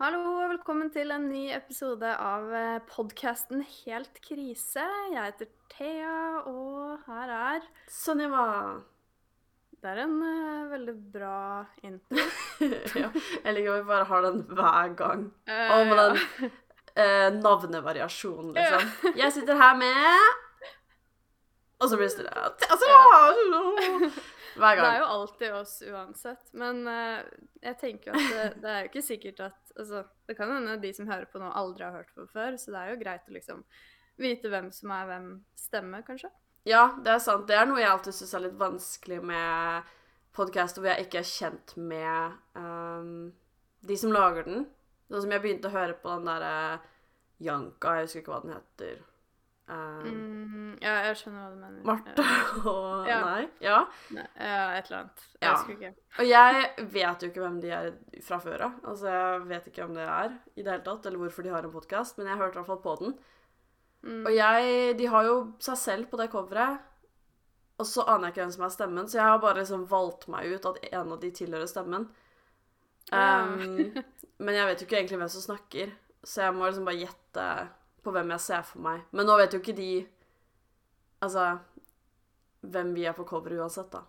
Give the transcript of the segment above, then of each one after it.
Hallo og velkommen til en ny episode av podkasten Helt krise. Jeg heter Thea, og her er Sunniva. Det er en uh, veldig bra intro. ja, jeg liker at vi bare har den hver gang. Uh, og med den uh, navnevariasjonen, liksom. Jeg sitter her med Og så blir det stille. Altså, hver gang. Det er jo alltid oss uansett. Men jeg tenker at det, det, er jo ikke sikkert at altså, Det kan hende de som hører på nå, aldri har hørt på før, så det er jo greit å liksom vite hvem som er hvem stemme, kanskje. Ja, det er sant. Det er noe jeg alltid syns er litt vanskelig med podkaster hvor jeg ikke er kjent med um, de som lager den. Sånn som jeg begynte å høre på den derre Janka, jeg husker ikke hva den heter. Um, mm, ja, jeg skjønner hva du mener. Marte og ja. Nei? Ja. Nei, et eller annet. Jeg ja. husker ikke. Og jeg vet jo ikke hvem de er fra før av. Altså, jeg vet ikke om det er i det hele tatt, eller hvorfor de har en podkast, men jeg hørte i hvert fall på den. Mm. Og jeg De har jo seg selv på det coveret, og så aner jeg ikke hvem som er stemmen, så jeg har bare liksom valgt meg ut at en av de tilhører stemmen. Um, men jeg vet jo ikke egentlig hvem som snakker, så jeg må liksom bare gjette på hvem jeg ser for meg. Men nå vet jo ikke de Altså hvem vi er på coveret uansett, da.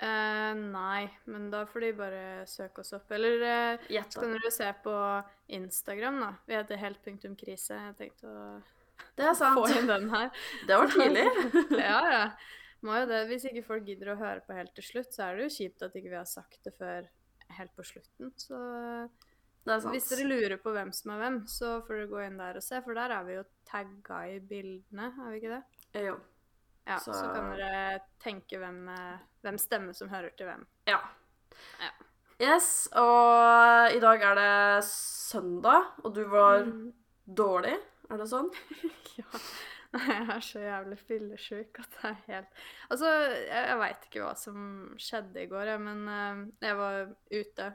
Uh, nei, men da får de bare søke oss opp. Eller uh, så kan dere se på Instagram, da. Vi heter helt.krise. Jeg tenkte å det er sant. få inn den her. Det var tidlig. ja, ja. Må jo det. Hvis ikke folk gidder å høre på helt til slutt, så er det jo kjipt at ikke vi har sagt det før helt på slutten. Så hvis dere lurer på hvem som er hvem, så får dere gå inn der og se, for der er vi jo tagga i bildene, er vi ikke det? Jo. Ja, så, så kan dere tenke hvem, hvem stemme som hører til hvem. Ja. ja. Yes, og i dag er det søndag, og du var mm. dårlig, er det sånn? ja. Jeg er så jævlig fillesjuk at det er helt Altså, jeg, jeg veit ikke hva som skjedde i går, jeg, men uh, jeg var ute.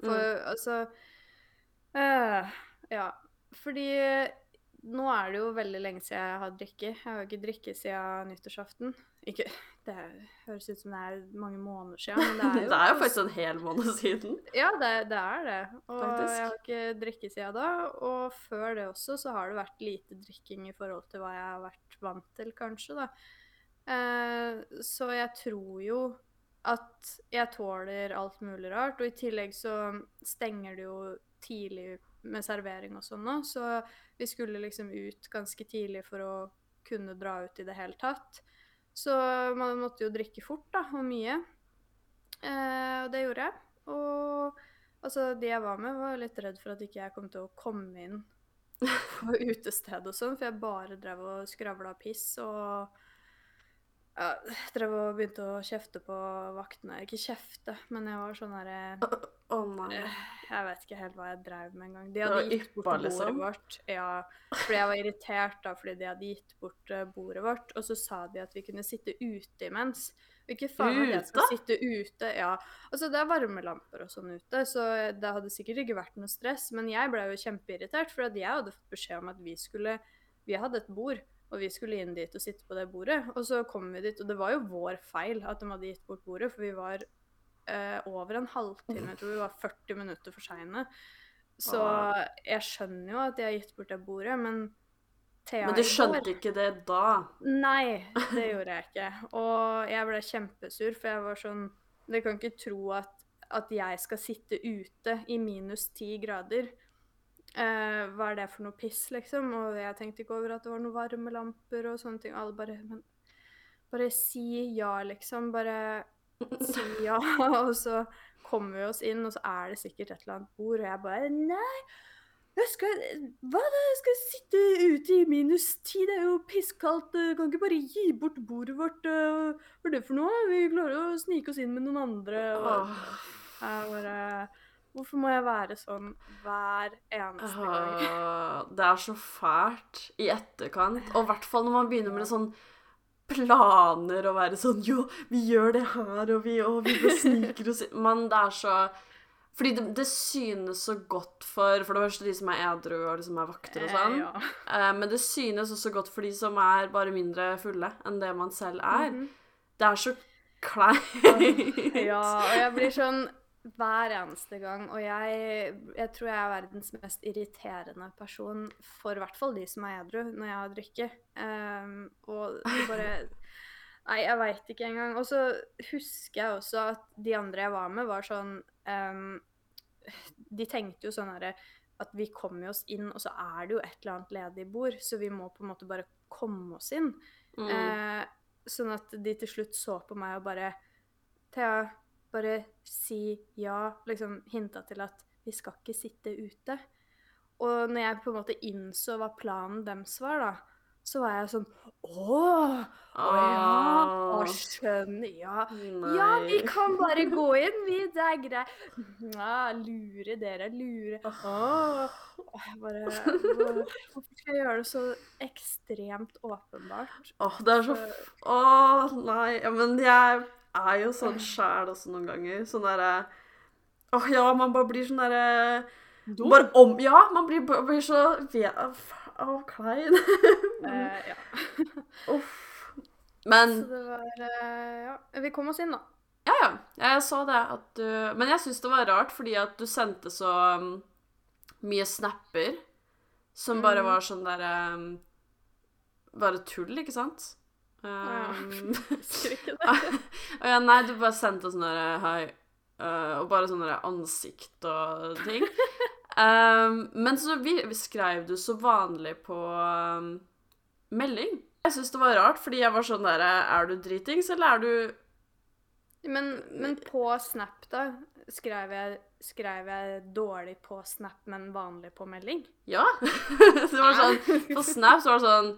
For mm. altså Uh, ja, fordi nå er det jo veldig lenge siden jeg har drikket. Jeg har jo ikke drikket siden nyttårsaften. Ikke, det høres ut som det er mange måneder siden, men det er jo Det er jo faktisk en hel måned siden. Ja, det, det er det. Og faktisk. jeg har ikke drikket siden da. Og før det også så har det vært lite drikking i forhold til hva jeg har vært vant til, kanskje, da. Uh, så jeg tror jo at jeg tåler alt mulig rart. Og i tillegg så stenger det jo tidlig med servering og sånn òg, så vi skulle liksom ut ganske tidlig for å kunne dra ut i det hele tatt. Så man måtte jo drikke fort, da, og mye. Eh, og det gjorde jeg. Og altså, de jeg var med, var litt redd for at ikke jeg kom til å komme inn på utested og sånn, for jeg bare drev og skravla piss og ja, drev og begynte å kjefte på vaktene. Ikke kjefte, men jeg var sånn herre Å oh, nei. Jeg vet ikke helt hva jeg drev med engang. De hadde gitt bort bordet liksom. vårt. Ja, fordi jeg var irritert da, fordi de hadde gitt bort uh, bordet vårt. Og så sa de at vi kunne sitte ute imens. Hvilke faen at jeg skal sitte ute. Ja, altså det er varmelamper og sånn ute, så det hadde sikkert ikke vært noe stress. Men jeg ble jo kjempeirritert, for jeg hadde fått beskjed om at vi skulle Vi hadde et bord. Og vi skulle inn dit og sitte på det bordet. Og så kom vi dit, og det var jo vår feil at de hadde gitt bort bordet, for vi var eh, over en halvtime, jeg tror vi var 40 minutter for seine. Så jeg skjønner jo at de har gitt bort det bordet, men Thea Men du skjønte ikke det da? Nei, det gjorde jeg ikke. Og jeg ble kjempesur, for jeg var sånn Dere kan ikke tro at, at jeg skal sitte ute i minus ti grader Uh, hva er det for noe piss, liksom? Og jeg tenkte ikke over at det var noen varmelamper og sånne ting. Alle bare Men bare si ja, liksom. Bare si ja. og så kommer vi oss inn, og så er det sikkert et eller annet bord, og jeg bare Nei! Jeg skal Hva da? Jeg skal sitte ute i minus ti, det er jo pisskaldt. Kan ikke bare gi bort bordet vårt. Hva er det for noe? Vi klarer å snike oss inn med noen andre. Og jeg bare Hvorfor må jeg være sånn hver eneste gang? det er så fælt i etterkant. Og i hvert fall når man begynner med sånn planer og være sånn Jo, vi gjør det her, og vi, og vi sniker oss Men det er så fordi det, det, synes så godt for For det første de som er edru og de som er vakter og sånn. Ja. Eh, men det synes også godt for de som er bare mindre fulle enn det man selv er. Mm -hmm. Det er så kleint. ja, og jeg blir sånn hver eneste gang. Og jeg, jeg, tror jeg er verdens mest irriterende person for i hvert fall de som er edru, når jeg har drikke. Um, og bare Nei, jeg veit ikke engang. Og så husker jeg også at de andre jeg var med, var sånn um, De tenkte jo sånn herre at vi kommer oss inn, og så er det jo et eller annet ledig bord, så vi må på en måte bare komme oss inn. Mm. Uh, sånn at de til slutt så på meg og bare Thea, bare si ja. Liksom hinta til at vi skal ikke sitte ute. Og når jeg på en måte innså hva planen deres var, da, så var jeg sånn Å! Å ja! Å, skjønner Ja. Nei. Ja, vi kan bare gå inn, vi. Det er greit. Ja, lure dere, lure. Åh. Jeg bare Hvorfor skal jeg gjøre det så ekstremt åpenbart? Åh, det er så Å, nei. Ja, men jeg er jo sånn sjæl også noen ganger. Sånn derre Åh, ja, man bare blir sånn derre Bare om Ja, man blir, blir så å, klein. uh, ja. Uff. Men Så det var uh, Ja. Vi kom oss inn, da. Ja, ja. Jeg så det at du Men jeg syns det var rart fordi at du sendte så um, mye snapper som bare mm. var sånn derre um, Bare tull, ikke sant? Um, ja. Nei, du bare sendte sånn derre hei uh, Og bare sånn derre ansikt og ting. Um, men så vi, skrev du så vanlig på um, melding. Jeg syns det var rart, fordi jeg var sånn der Er du dritings, eller er du men, men, på Snap, da, skrev jeg, skrev jeg, dårlig på Snap, men vanlig på melding? Ja. det var sånn På Snap så var det sånn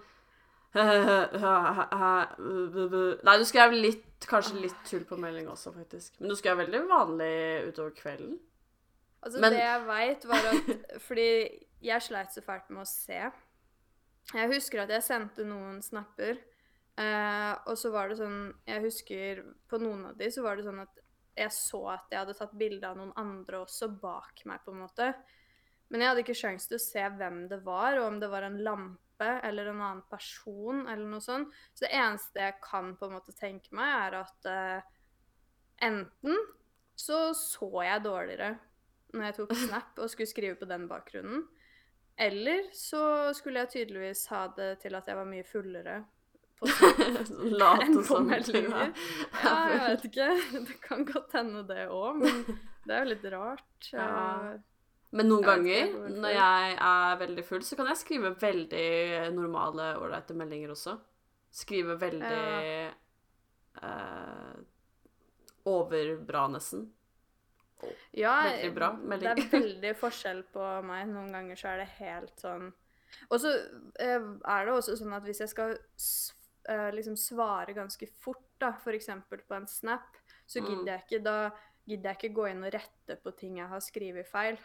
Nei, du skrev litt, kanskje litt tull på melding også, faktisk. Men du skrev veldig vanlig utover kvelden. Altså, Men... det jeg veit, var at Fordi jeg sleit så fælt med å se. Jeg husker at jeg sendte noen snapper, eh, og så var det sånn Jeg husker på noen av de så var det sånn at jeg så at jeg hadde tatt bilde av noen andre også bak meg, på en måte. Men jeg hadde ikke sjanse til å se hvem det var, og om det var en lampe eller en annen person eller noe sånt. Så det eneste jeg kan på en måte tenke meg, er at uh, enten så så jeg dårligere når jeg tok snap og skulle skrive på den bakgrunnen. Eller så skulle jeg tydeligvis ha det til at jeg var mye fullere på snap enn på meldinger. Ja, jeg vet ikke. Det kan godt hende det òg, men det er jo litt rart. Ja. Men noen ganger når jeg er veldig full, så kan jeg skrive veldig normale, ålreite meldinger også. Skrive veldig ja. eh, overbra, nesten. Ja, veldig bra melding. det er veldig forskjell på meg. Noen ganger så er det helt sånn Og så eh, er det også sånn at hvis jeg skal eh, liksom svare ganske fort, da, f.eks. på en snap, så mm. gidder jeg ikke da gidder jeg ikke gå inn og rette på ting jeg har skrevet feil.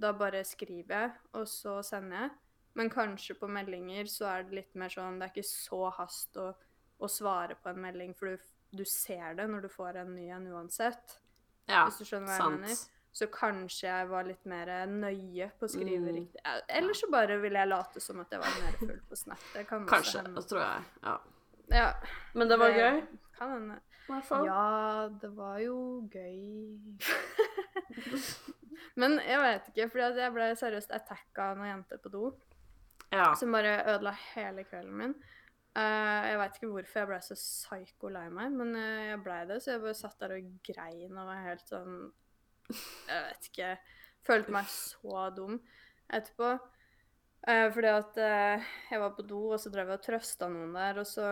Da bare skriver jeg, og så sender jeg. Men kanskje på meldinger så er det litt mer sånn Det er ikke så hast å, å svare på en melding, for du, du ser det når du får en ny en uansett. Ja, hvis du skjønner hva sant. jeg mener. Så kanskje jeg var litt mer nøye på å skrive mm. riktig. Eller så bare ville jeg late som at jeg var mer full på Snap. Det kan kanskje. Det tror jeg. Ja. ja. Men det var det gøy? Kan hende. Ja, det var jo gøy. Men jeg vet ikke, for jeg ble seriøst attacka av noen jenter på do. Ja. Som bare ødela hele kvelden min. Uh, jeg veit ikke hvorfor jeg ble så psyko lei meg, men uh, jeg blei det. Så jeg bare satt der og grein og var helt sånn Jeg vet ikke Følte meg så dum etterpå. Uh, fordi at jeg var på do, og så drev jeg og trøsta noen der, og så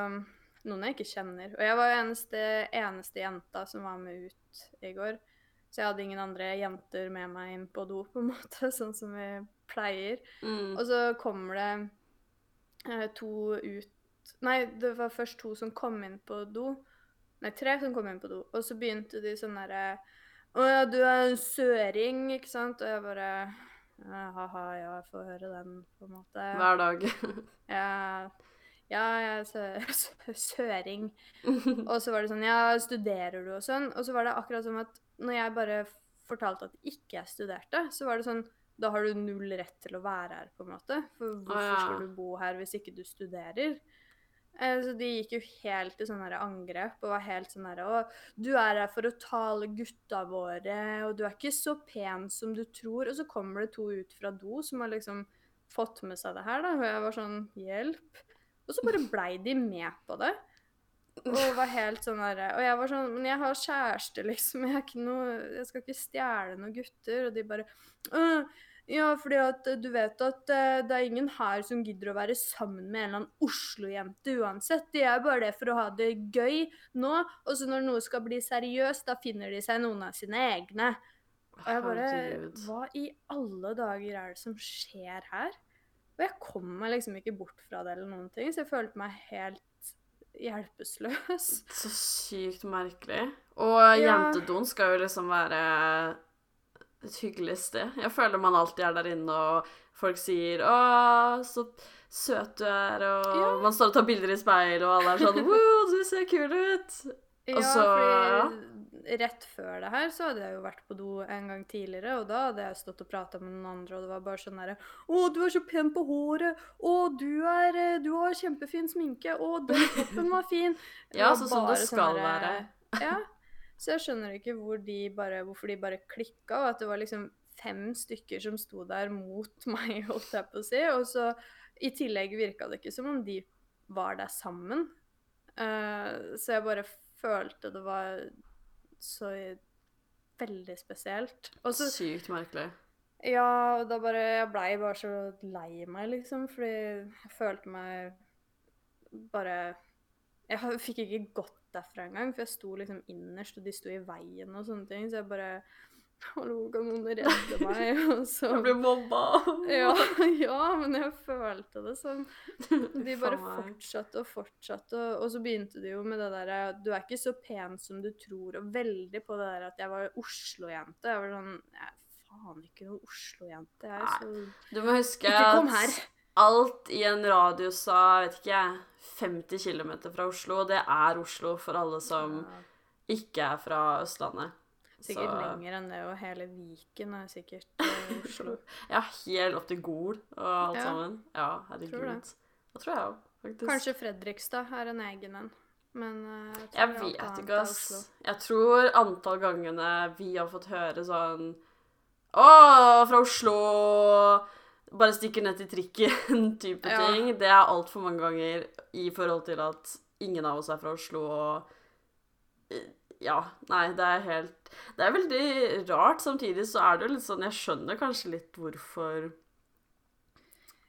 Noen jeg ikke kjenner. Og jeg var jo eneste, eneste jenta som var med ut i går. Så jeg hadde ingen andre jenter med meg inn på do, på en måte, sånn som vi pleier. Mm. Og så kommer det to ut Nei, det var først to som kom inn på do. Nei, tre som kom inn på do. Og så begynte de sånn derre Å ja, du er en søring, ikke sant? Og jeg bare Ha-ha, ja, jeg får høre den, på en måte. Hver dag. ja, ja, jeg er sø søring. og så var det sånn Ja, studerer du og sånn? Og så var det akkurat som at når jeg bare fortalte at ikke jeg studerte, så var det sånn da har du null rett til å være her, på en måte. For hvorfor skal du bo her hvis ikke du studerer? Eh, så de gikk jo helt i sånne angrep og var helt sånn herre Å, du er her for å tale gutta våre, og du er ikke så pen som du tror. Og så kommer det to ut fra do som har liksom fått med seg det her, da. Og jeg var sånn Hjelp. Og så bare blei de med på det. Og var helt sånn derre Og jeg var sånn Men jeg har kjæreste, liksom. Jeg, noe, jeg skal ikke stjele noen gutter. Og de bare ja, fordi at du vet at uh, det er ingen her som gidder å være sammen med en eller annen Oslo-jente uansett. De er bare det for å ha det gøy nå, og så når noe skal bli seriøst, da finner de seg noen av sine egne. Og jeg bare Hva i alle dager er det som skjer her? Og jeg kom meg liksom ikke bort fra det eller noen ting, så jeg følte meg helt hjelpeløs. Så sykt merkelig. Og ja. jentedoen skal jo liksom være et hyggelig sted. Jeg føler man alltid er der inne, og folk sier 'Å, så søt du er', og ja. man står og tar bilder i speil, og alle er sånn 'Wow, du ser kul ut'. Ja, og så fordi rett før det her så hadde jeg jo vært på do en gang tidligere, og da hadde jeg stått og prata med noen andre, og det var bare sånn derre 'Å, du er så pen på håret', 'Å, du er eh, Du har kjempefin sminke', 'Å, den kroppen var fin'. ja, sånn som det skal sånne, være. Ja. Så jeg skjønner ikke hvor de bare, hvorfor de bare klikka, og at det var liksom fem stykker som sto der mot meg, holdt jeg på å si. Og så i tillegg virka det ikke som om de var der sammen. Uh, så jeg bare følte det var så veldig spesielt. Også, Sykt merkelig. Ja, og da bare Jeg blei bare så lei meg, liksom, fordi jeg følte meg bare Jeg fikk ikke gått derfra engang, for jeg sto liksom innerst, og de sto i veien og sånne ting. Så jeg bare Hallo, kan noen redde meg? Og så Jeg blir mobba. ja, ja, men jeg følte det sånn. De bare fortsatte og fortsatte, og, og så begynte de jo med det derre Du er ikke så pen som du tror, og veldig på det der at jeg var Oslo-jente. Jeg var sånn Jeg faen ikke noe Oslo-jente. Jeg er så Du må huske ikke kom her. alt i en radius av, vet ikke jeg 50 km fra Oslo, det er Oslo for alle som ikke er fra Østlandet. Sikkert så... lenger enn det, og hele Viken er sikkert uh, Oslo. ja, helt opp til Gol og alt ja. sammen. Ja, herregud. Tror det. det tror jeg òg, faktisk. Kanskje Fredrikstad er en egen en. Men uh, jeg, jeg vet ikke, ass. Jeg tror antall gangene vi har fått høre sånn Å, fra Oslo! bare stikker ned til trikken type ja. ting. Det er altfor mange ganger i forhold til at ingen av oss er fra Oslo og eh, Ja, nei, det er helt Det er veldig rart. Samtidig så er det jo litt sånn Jeg skjønner kanskje litt hvorfor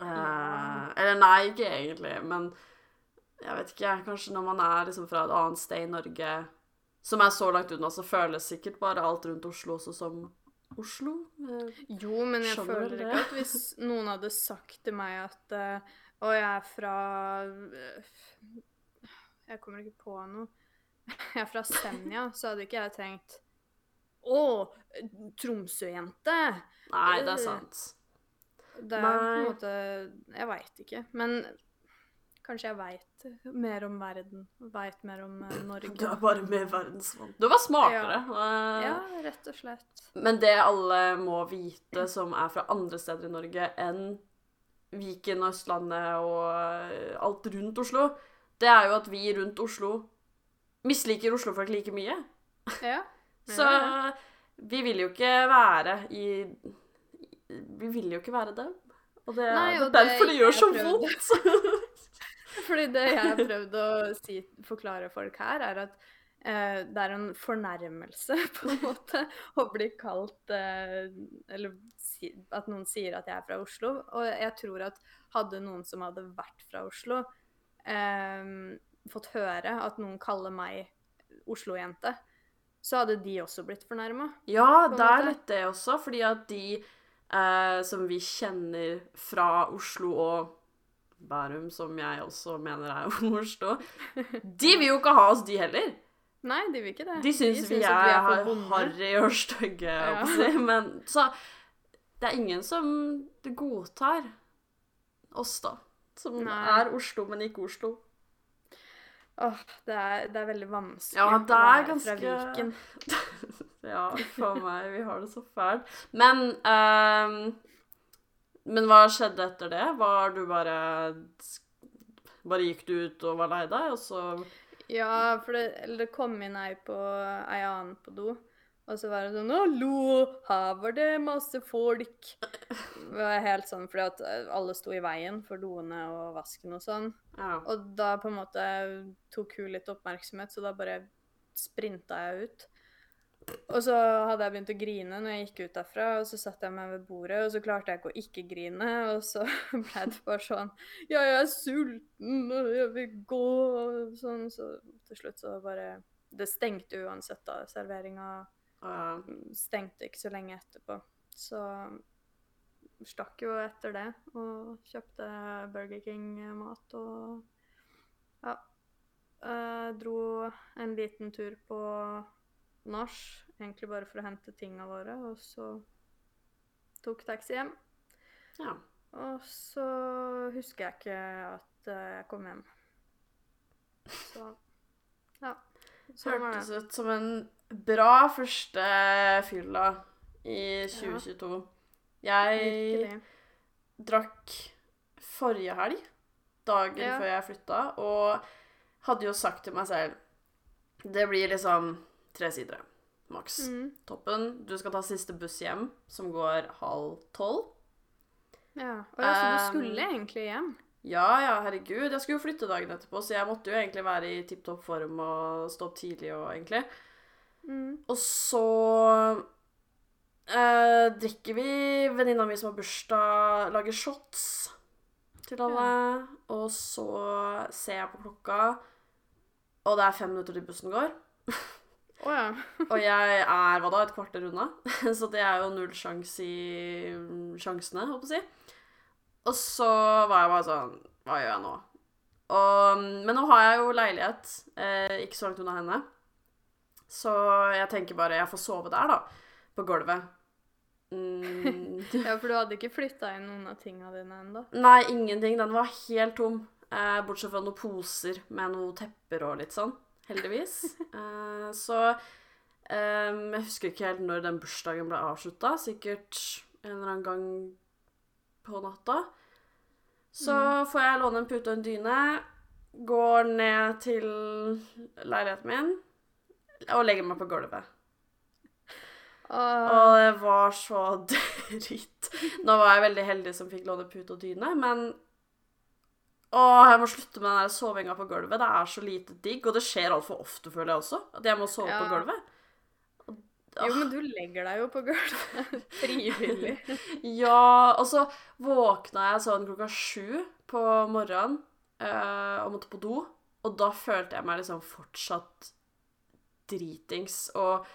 uh, Eller nei, ikke egentlig, men jeg vet ikke, kanskje når man er liksom fra et annet sted i Norge som er så langt unna, så føles sikkert bare alt rundt Oslo også som Oslo? Eh, jo, men jeg føler ikke at hvis noen hadde sagt til meg at uh, Å, jeg er fra uh, Jeg kommer ikke på noe. Jeg er fra Senja, så hadde ikke jeg tenkt Å, Tromsø-jente! Nei, det er sant. Det er Nei. på en måte Jeg veit ikke. Men Kanskje jeg veit mer om verden. Veit mer om uh, Norge. Du er bare mer verdensvant. Du var smartere. Ja. Ja. rett og slett. Men det alle må vite som er fra andre steder i Norge enn Viken og Østlandet og uh, alt rundt Oslo, det er jo at vi rundt Oslo misliker Oslo-folk like mye. Ja. Så vi vil jo ikke være i Vi vil jo ikke være dem. Og det, Nei, og det er derfor det, det gjør så vondt. Fordi det jeg har prøvd å si, forklare folk her, er at eh, det er en fornærmelse, på en måte, å bli kalt eh, Eller si, at noen sier at jeg er fra Oslo. Og jeg tror at hadde noen som hadde vært fra Oslo, eh, fått høre at noen kaller meg Oslo-jente, så hadde de også blitt fornærma. Ja, det er litt det også, fordi at de eh, som vi kjenner fra Oslo og Bærum, som jeg også mener er Oslo, de vil jo ikke ha oss, de heller. Nei, de vil ikke det. De syns, de syns vi, er, er harry og stygge, ja. men så det er ingen som godtar oss, da. Som Nei. er Oslo, men ikke Oslo. Åh, det er, det er veldig vanskelig ja, det er ganske... fra Viken. ja, for meg. Vi har det så fælt. Men um, men hva skjedde etter det? Var du bare bare gikk du ut og var lei deg, og så Ja, for det, eller det kom inn ei på ei annen på do. Og så var det sånn 'Hallo, her var det masse folk'. Det var helt sånn fordi at alle sto i veien for doene og vasken og sånn. Ja. Og da på en måte tok hun litt oppmerksomhet, så da bare sprinta jeg ut. Og så hadde jeg begynt å grine når jeg gikk ut derfra, og så satte jeg meg ved bordet, og så klarte jeg ikke å ikke grine, og så ble det bare sånn Ja, jeg er sulten, og jeg vil gå, og sånn, så til slutt så bare Det stengte uansett, da. Serveringa ja. stengte ikke så lenge etterpå. Så stakk jo etter det og kjøpte Burger King-mat og ja. Jeg dro en liten tur på nach, egentlig bare for å hente tinga våre, og så tok taxi hjem. ja. Og så husker jeg ikke at eh, jeg kom hjem. Så ja. Sånn Hørtes ut som en bra første fylla i 2022. Jeg drakk forrige helg, dagen Ja. før jeg flytta, og hadde jo sagt til meg selv Det blir liksom tre sider, maks. Mm. Toppen. Du skal ta siste buss hjem, som går halv tolv. Ja. Og ja, så du Um, skulle egentlig hjem? Ja, ja, herregud. Jeg skulle jo flytte dagen etterpå, så jeg måtte jo egentlig være i tipp topp form og stå opp tidlig og egentlig. Mm. Og så eh, drikker vi Venninna mi som har bursdag, lager shots til alle. Og så ser jeg på klokka, og det er fem minutter til bussen går. Oh, ja. Og jeg er hva da, et kvarter unna, så det er jo null sjanse i sjansene, holdt på å si. Og så var jeg bare sånn Hva gjør jeg nå? Og, men nå har jeg jo leilighet eh, ikke så langt unna henne. Så jeg tenker bare jeg får sove der, da. På gulvet. Mm. ja, for du hadde ikke flytta inn noen av tinga dine ennå? Nei, ingenting. Den var helt tom. Eh, bortsett fra noen poser med noen tepper og litt sånn. Heldigvis. Eh, så eh, Jeg husker ikke helt når den bursdagen ble avslutta. Sikkert en eller annen gang på natta. Så får jeg låne en pute og en dyne. Går ned til leiligheten min og legger meg på gulvet. Og det var så dritt. Nå var jeg veldig heldig som fikk låne pute og dyne, men å, jeg må slutte med den der sovinga på gulvet. Det er så lite digg, og det skjer altfor ofte, føler jeg også. At jeg må sove Ja. på gulvet. Jo, men du legger deg jo på gulvet frivillig. Ja, og så våkna jeg sånn klokka sju på morgenen øh, og måtte på do. Og da følte jeg meg liksom fortsatt dritings. Og,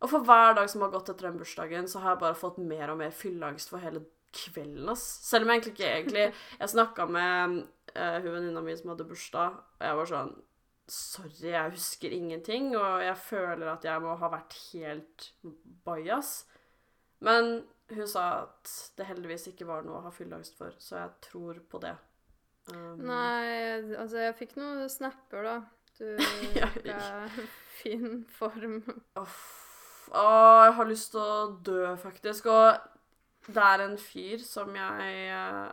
og for hver dag som har gått etter den bursdagen, så har jeg bare fått mer og mer fylleangst for hele kvelden. ass. Selv om jeg egentlig ikke egentlig Jeg snakka med uh, hun venninna mi som hadde bursdag, og jeg var sånn Sorry, jeg husker ingenting, og jeg føler at jeg må ha vært helt bajas. Men hun sa at det heldigvis ikke var noe å ha fylleangst for, så jeg tror på det. Um, Nei, altså, jeg fikk noen snapper, da. Du Ja, virka fin form. Uff. Å, jeg har lyst til å dø, faktisk. Og det er en fyr som jeg eh,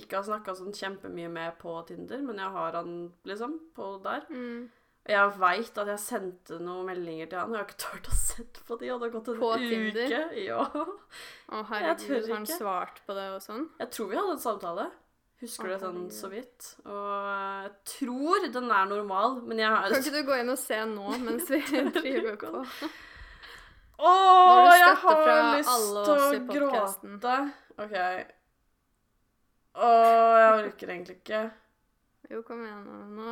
ikke har snakka sånn kjempemye med på Tinder, men jeg har han liksom på der. Mm. Og jeg veit at jeg sendte noen meldinger til han, og jeg har ikke turt å sette på de, og det har gått en På uke. Tinder? Ja. Å, herregud, har han svart på det og sånn? Jeg tror vi hadde en samtale. Husker du det sånn så vidt? Og jeg tror den er normal, men jeg har Kan ikke du gå inn og se nå mens vi driver på? Å, oh, jeg har lyst til å gråte. OK. Å, jeg orker egentlig ikke. Jo, kom igjen nå.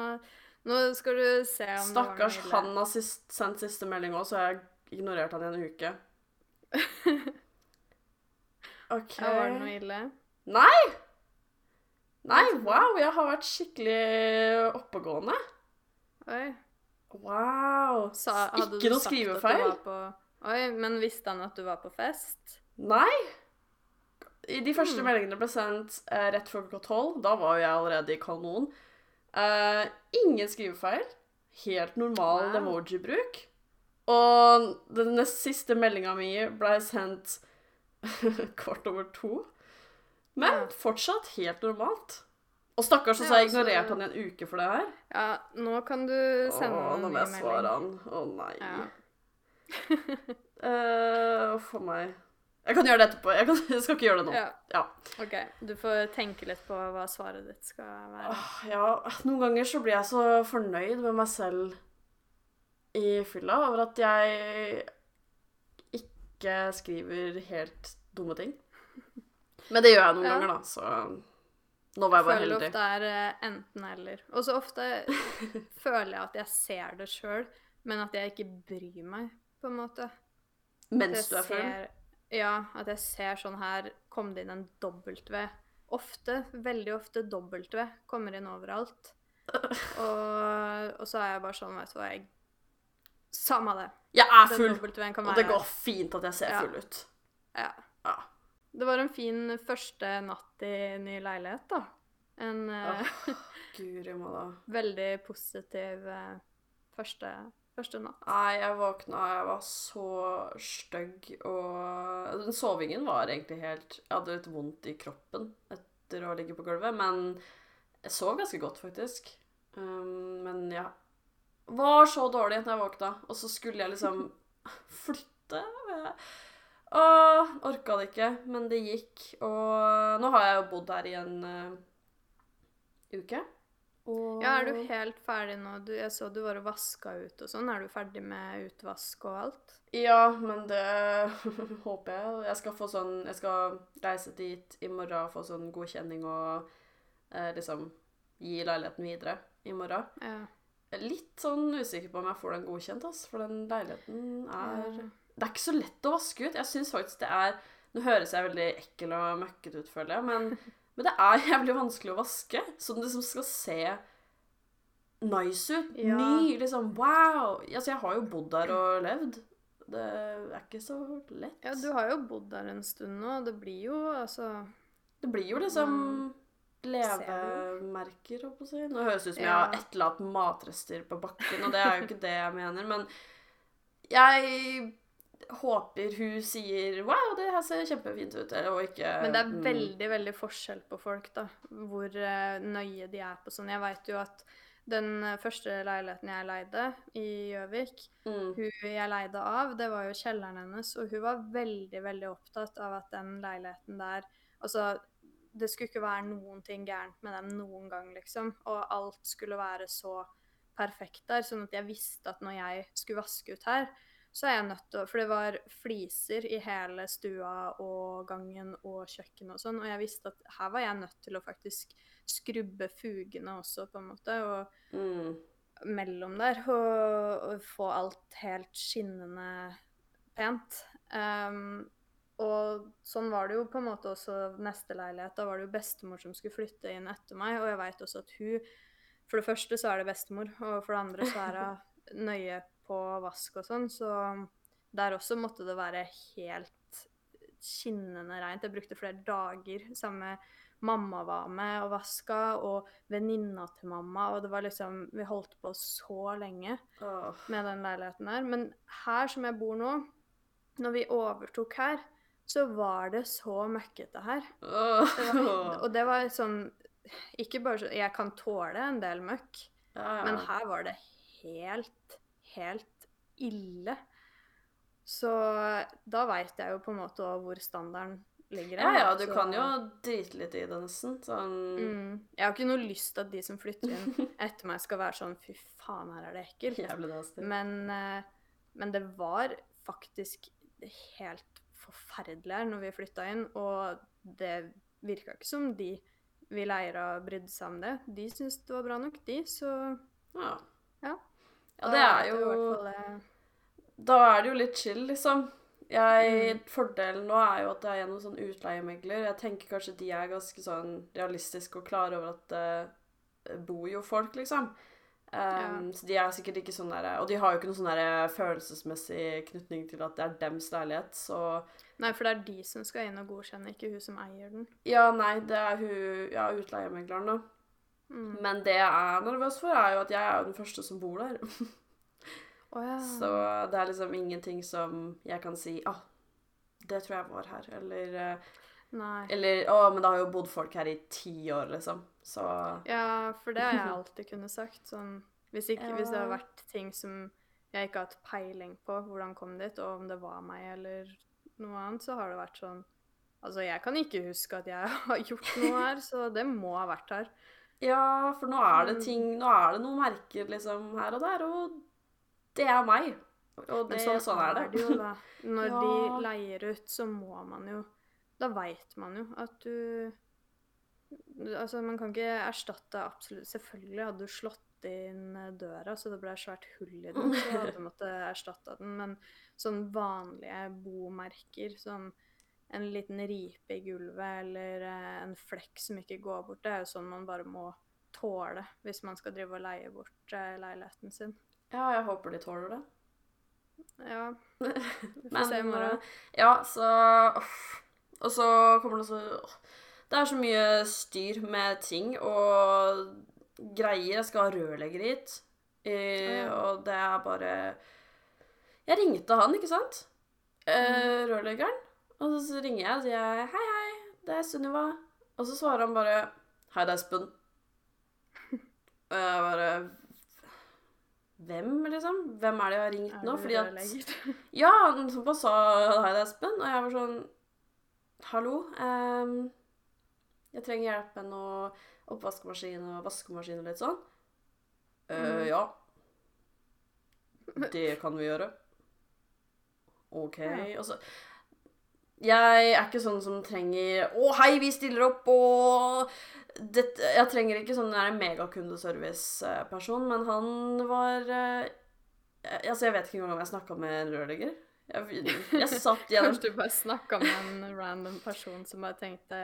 Nå, skal du se om Stakkars det var noe han har sist, sendt siste melding òg, så har jeg ignorert han i en uke. OK. Ja, var det noe ille? Nei! Nei, wow, jeg har vært skikkelig oppegående. Oi. Wow. Sa, ikke du noe skrivefeil. På, oi, men visste han at du var på fest? Nei. I de første mm. meldingene ble sendt eh, rett før klokka tolv. Da var jo jeg allerede i kanon. Eh, ingen skrivefeil. Helt normal Wow. emoji-bruk. Og den nest siste meldinga mi ble sendt kvart over to. Men Ja. fortsatt helt normalt. Og stakkars, så har jeg ignorert han i en uke for det her. Ja, nå kan du sende Åh, en nå ny må jeg svare melding. han. Å nei. Ja. uh, for meg. Jeg kan gjøre det etterpå. Jeg, kan, jeg skal ikke gjøre det nå. ja. Ja. OK. Du får tenke litt på hva svaret ditt skal være. Åh, ja, noen ganger så blir jeg så fornøyd med meg selv i fylla over at jeg ikke skriver helt dumme ting. Men det gjør jeg noen Ja. ganger, da, så nå var jeg bare heldig. Jeg føler ofte er eh, enten-eller. Og så ofte føler jeg at jeg ser det sjøl, men at jeg ikke bryr meg, på en måte. Mens du er full. Ja, at jeg ser sånn her Kom det inn en W. Ofte, veldig ofte W kommer inn overalt. Og, og så er jeg bare sånn, vet du hva, jeg Samme det. Jeg er full, og det går fint at jeg ser Ja. full ut. Ja. Ja. Det var en fin første natt i ny leilighet, da. En oh, Guri malla. veldig positiv eh, første, første natt. Nei, jeg våkna, jeg var så stygg, og den sovingen var egentlig helt Jeg hadde litt vondt i kroppen etter å ligge på gulvet, men jeg sov ganske godt, faktisk. Um, men jeg var så dårlig når jeg våkna, og så skulle jeg liksom flytte. Åh, orka det ikke, men det gikk. Og nå har jeg jo bodd her i en uh, uke. Og Ja, er du helt ferdig nå? Du, jeg så du var og vaska ut og sånn. Er du ferdig med utvask og alt? Ja, men det håper jeg. Jeg skal få sånn Jeg skal reise dit i morgen og få sånn godkjenning og eh, liksom gi leiligheten videre i morgen. Ja. Litt sånn usikker på om jeg får den godkjent, ass, for den leiligheten er Ja. Det er ikke så lett å vaske ut. Jeg syns faktisk det er Nå høres jeg veldig ekkel og møkkete ut, føler jeg, men, men det er jævlig vanskelig å vaske. Sånn det som skal se nice ut. Ja. Ny. Liksom wow. Altså, jeg har jo bodd der og levd. Det er ikke så lett. ja, du har jo bodd der en stund nå. Det blir jo altså Det blir jo liksom levemerker, holdt på å si. Nå høres det ut som jeg Ja. har etterlatt matrester på bakken, og det er jo ikke det jeg mener, men jeg håper hun sier 'wow, det her ser kjempefint ut', eller- og ikke Men det er mm, veldig, veldig forskjell på folk, da. Hvor eh, nøye de er på sånn. Jeg veit jo at den første leiligheten jeg leide i Gjøvik, mm, hun jeg leide av, det var jo kjelleren hennes, og hun var veldig, veldig opptatt av at den leiligheten der Altså, det skulle ikke være noen ting gærent med den noen gang, liksom. Og alt skulle være så perfekt der, sånn at jeg visste at når jeg skulle vaske ut her, så er jeg nødt til å For det var fliser i hele stua og gangen og kjøkkenet og sånn, og jeg visste at her var jeg nødt til å faktisk skrubbe fugene også, på en måte. og mm, mellom der og, og få alt helt skinnende pent. Um, og sånn var det jo på en måte også neste leilighet. Da var det jo bestemor som skulle flytte inn etter meg, og jeg veit også at hun For det første så er det bestemor, og for det andre så er hun nøye på vask og sånn, så der også måtte det være helt skinnende reint. Jeg brukte flere dager sammen med mamma var med og vaska, og venninna til mamma, og det var liksom Vi holdt på så lenge oh. med den leiligheten her. Men her som jeg bor nå, når vi overtok her, så var det så møkkete her. Oh. Det var, og det var sånn Ikke bare så Jeg kan tåle en del møkk, ja, ja. men her var det helt, helt ille. Så da veit jeg jo på en måte hvor standarden ligger. ja, ja, du Så- kan jo drite litt i det, nesten. Sånn Mm. Jeg har ikke noe lyst til at de som flytter inn etter meg, skal være sånn Fy faen, her er det ekkelt. Jævlig nasty. Men, eh, men det var faktisk helt forferdelig her når vi flytta inn, og det virka ikke som de vi leier av brydde seg om det. De syntes det var bra nok, de, så Ja. Ja. Ja, det er jo eh, Da er det jo litt chill, liksom. Jeg, Mm. Fordelen nå er jo at det er gjennom sånn utleiemegler. Jeg tenker kanskje de er ganske sånn realistiske og klare over at det bor jo folk, liksom. Um, Så de er sikkert ikke sånn der Og de har jo ikke noen sånn følelsesmessig knytning til at det er dems leilighet, så Nei, for det er de som skal inn og godkjenne, ikke hun som eier den. Ja, nei, det er hun Ja, utleiemegleren, da. Mm. Men det jeg er nervøs for, er jo at jeg er jo den første som bor der. oh, ja. Så det er liksom ingenting som jeg kan si ah, det tror jeg var her, eller eh, Nei. Eller Å, men det har jo bodd folk her i ti år, liksom. Så Ja, for det har jeg alltid kunnet sagt. Sånn hvis, ikke, Ja. hvis det har vært ting som jeg ikke har hatt peiling på hvordan kom dit, og om det var meg eller noe annet, så har det vært sånn Altså, jeg kan ikke huske at jeg har gjort noe her, så det må ha vært her. Ja, for nå er det Men- ting Nå er det noen merker liksom her og der, og det er meg. Og det, sånn, sånn, er det. jo, da. Når Ja. de leier ut, så må man jo Da veit man jo at du Altså, man kan ikke erstatte absolutt Selvfølgelig hadde du slått inn døra så det ble svært hull i den, så hadde du måttet erstatte den, men sånn vanlige bomerker, sånn en liten ripe i gulvet eller eh, en flekk som ikke går bort, det er jo sånn man bare må tåle hvis man skal drive og leie bort eh, leiligheten sin. Ja, jeg håper de tåler det. Ja. Vi får Men se i morgen. eh, Ja, så. Og så kommer det så Det er så mye styr med ting og greier. Jeg skal ha rørlegger hit. Og det er bare Jeg ringte han, ikke sant? Mm. rørleggeren. Og så ringer jeg og sier hei, hei, det er Sunniva. Og så svarer han bare Hei, det er Espen. Og jeg bare Hvem, liksom? Hvem er det jeg har ringt nå? Fordi at ja, han bare sa hei, det er Espen, og jeg var sånn Hallo, Um, jeg trenger hjelp med noe oppvaskmaskin og vaskemaskin og litt sånn. «Eh, Mhm. ja. Det kan vi gjøre. OK. Og så Jeg er ikke sånn som trenger Å, hei, vi stiller opp, og det, Jeg trenger ikke sånn der megakundeservice-person, men han var jeg, Altså, jeg vet ikke engang om jeg snakka med en rørlegger. Jeg, jeg satt gjennom Kanskje du bare snakka med en random person som bare tenkte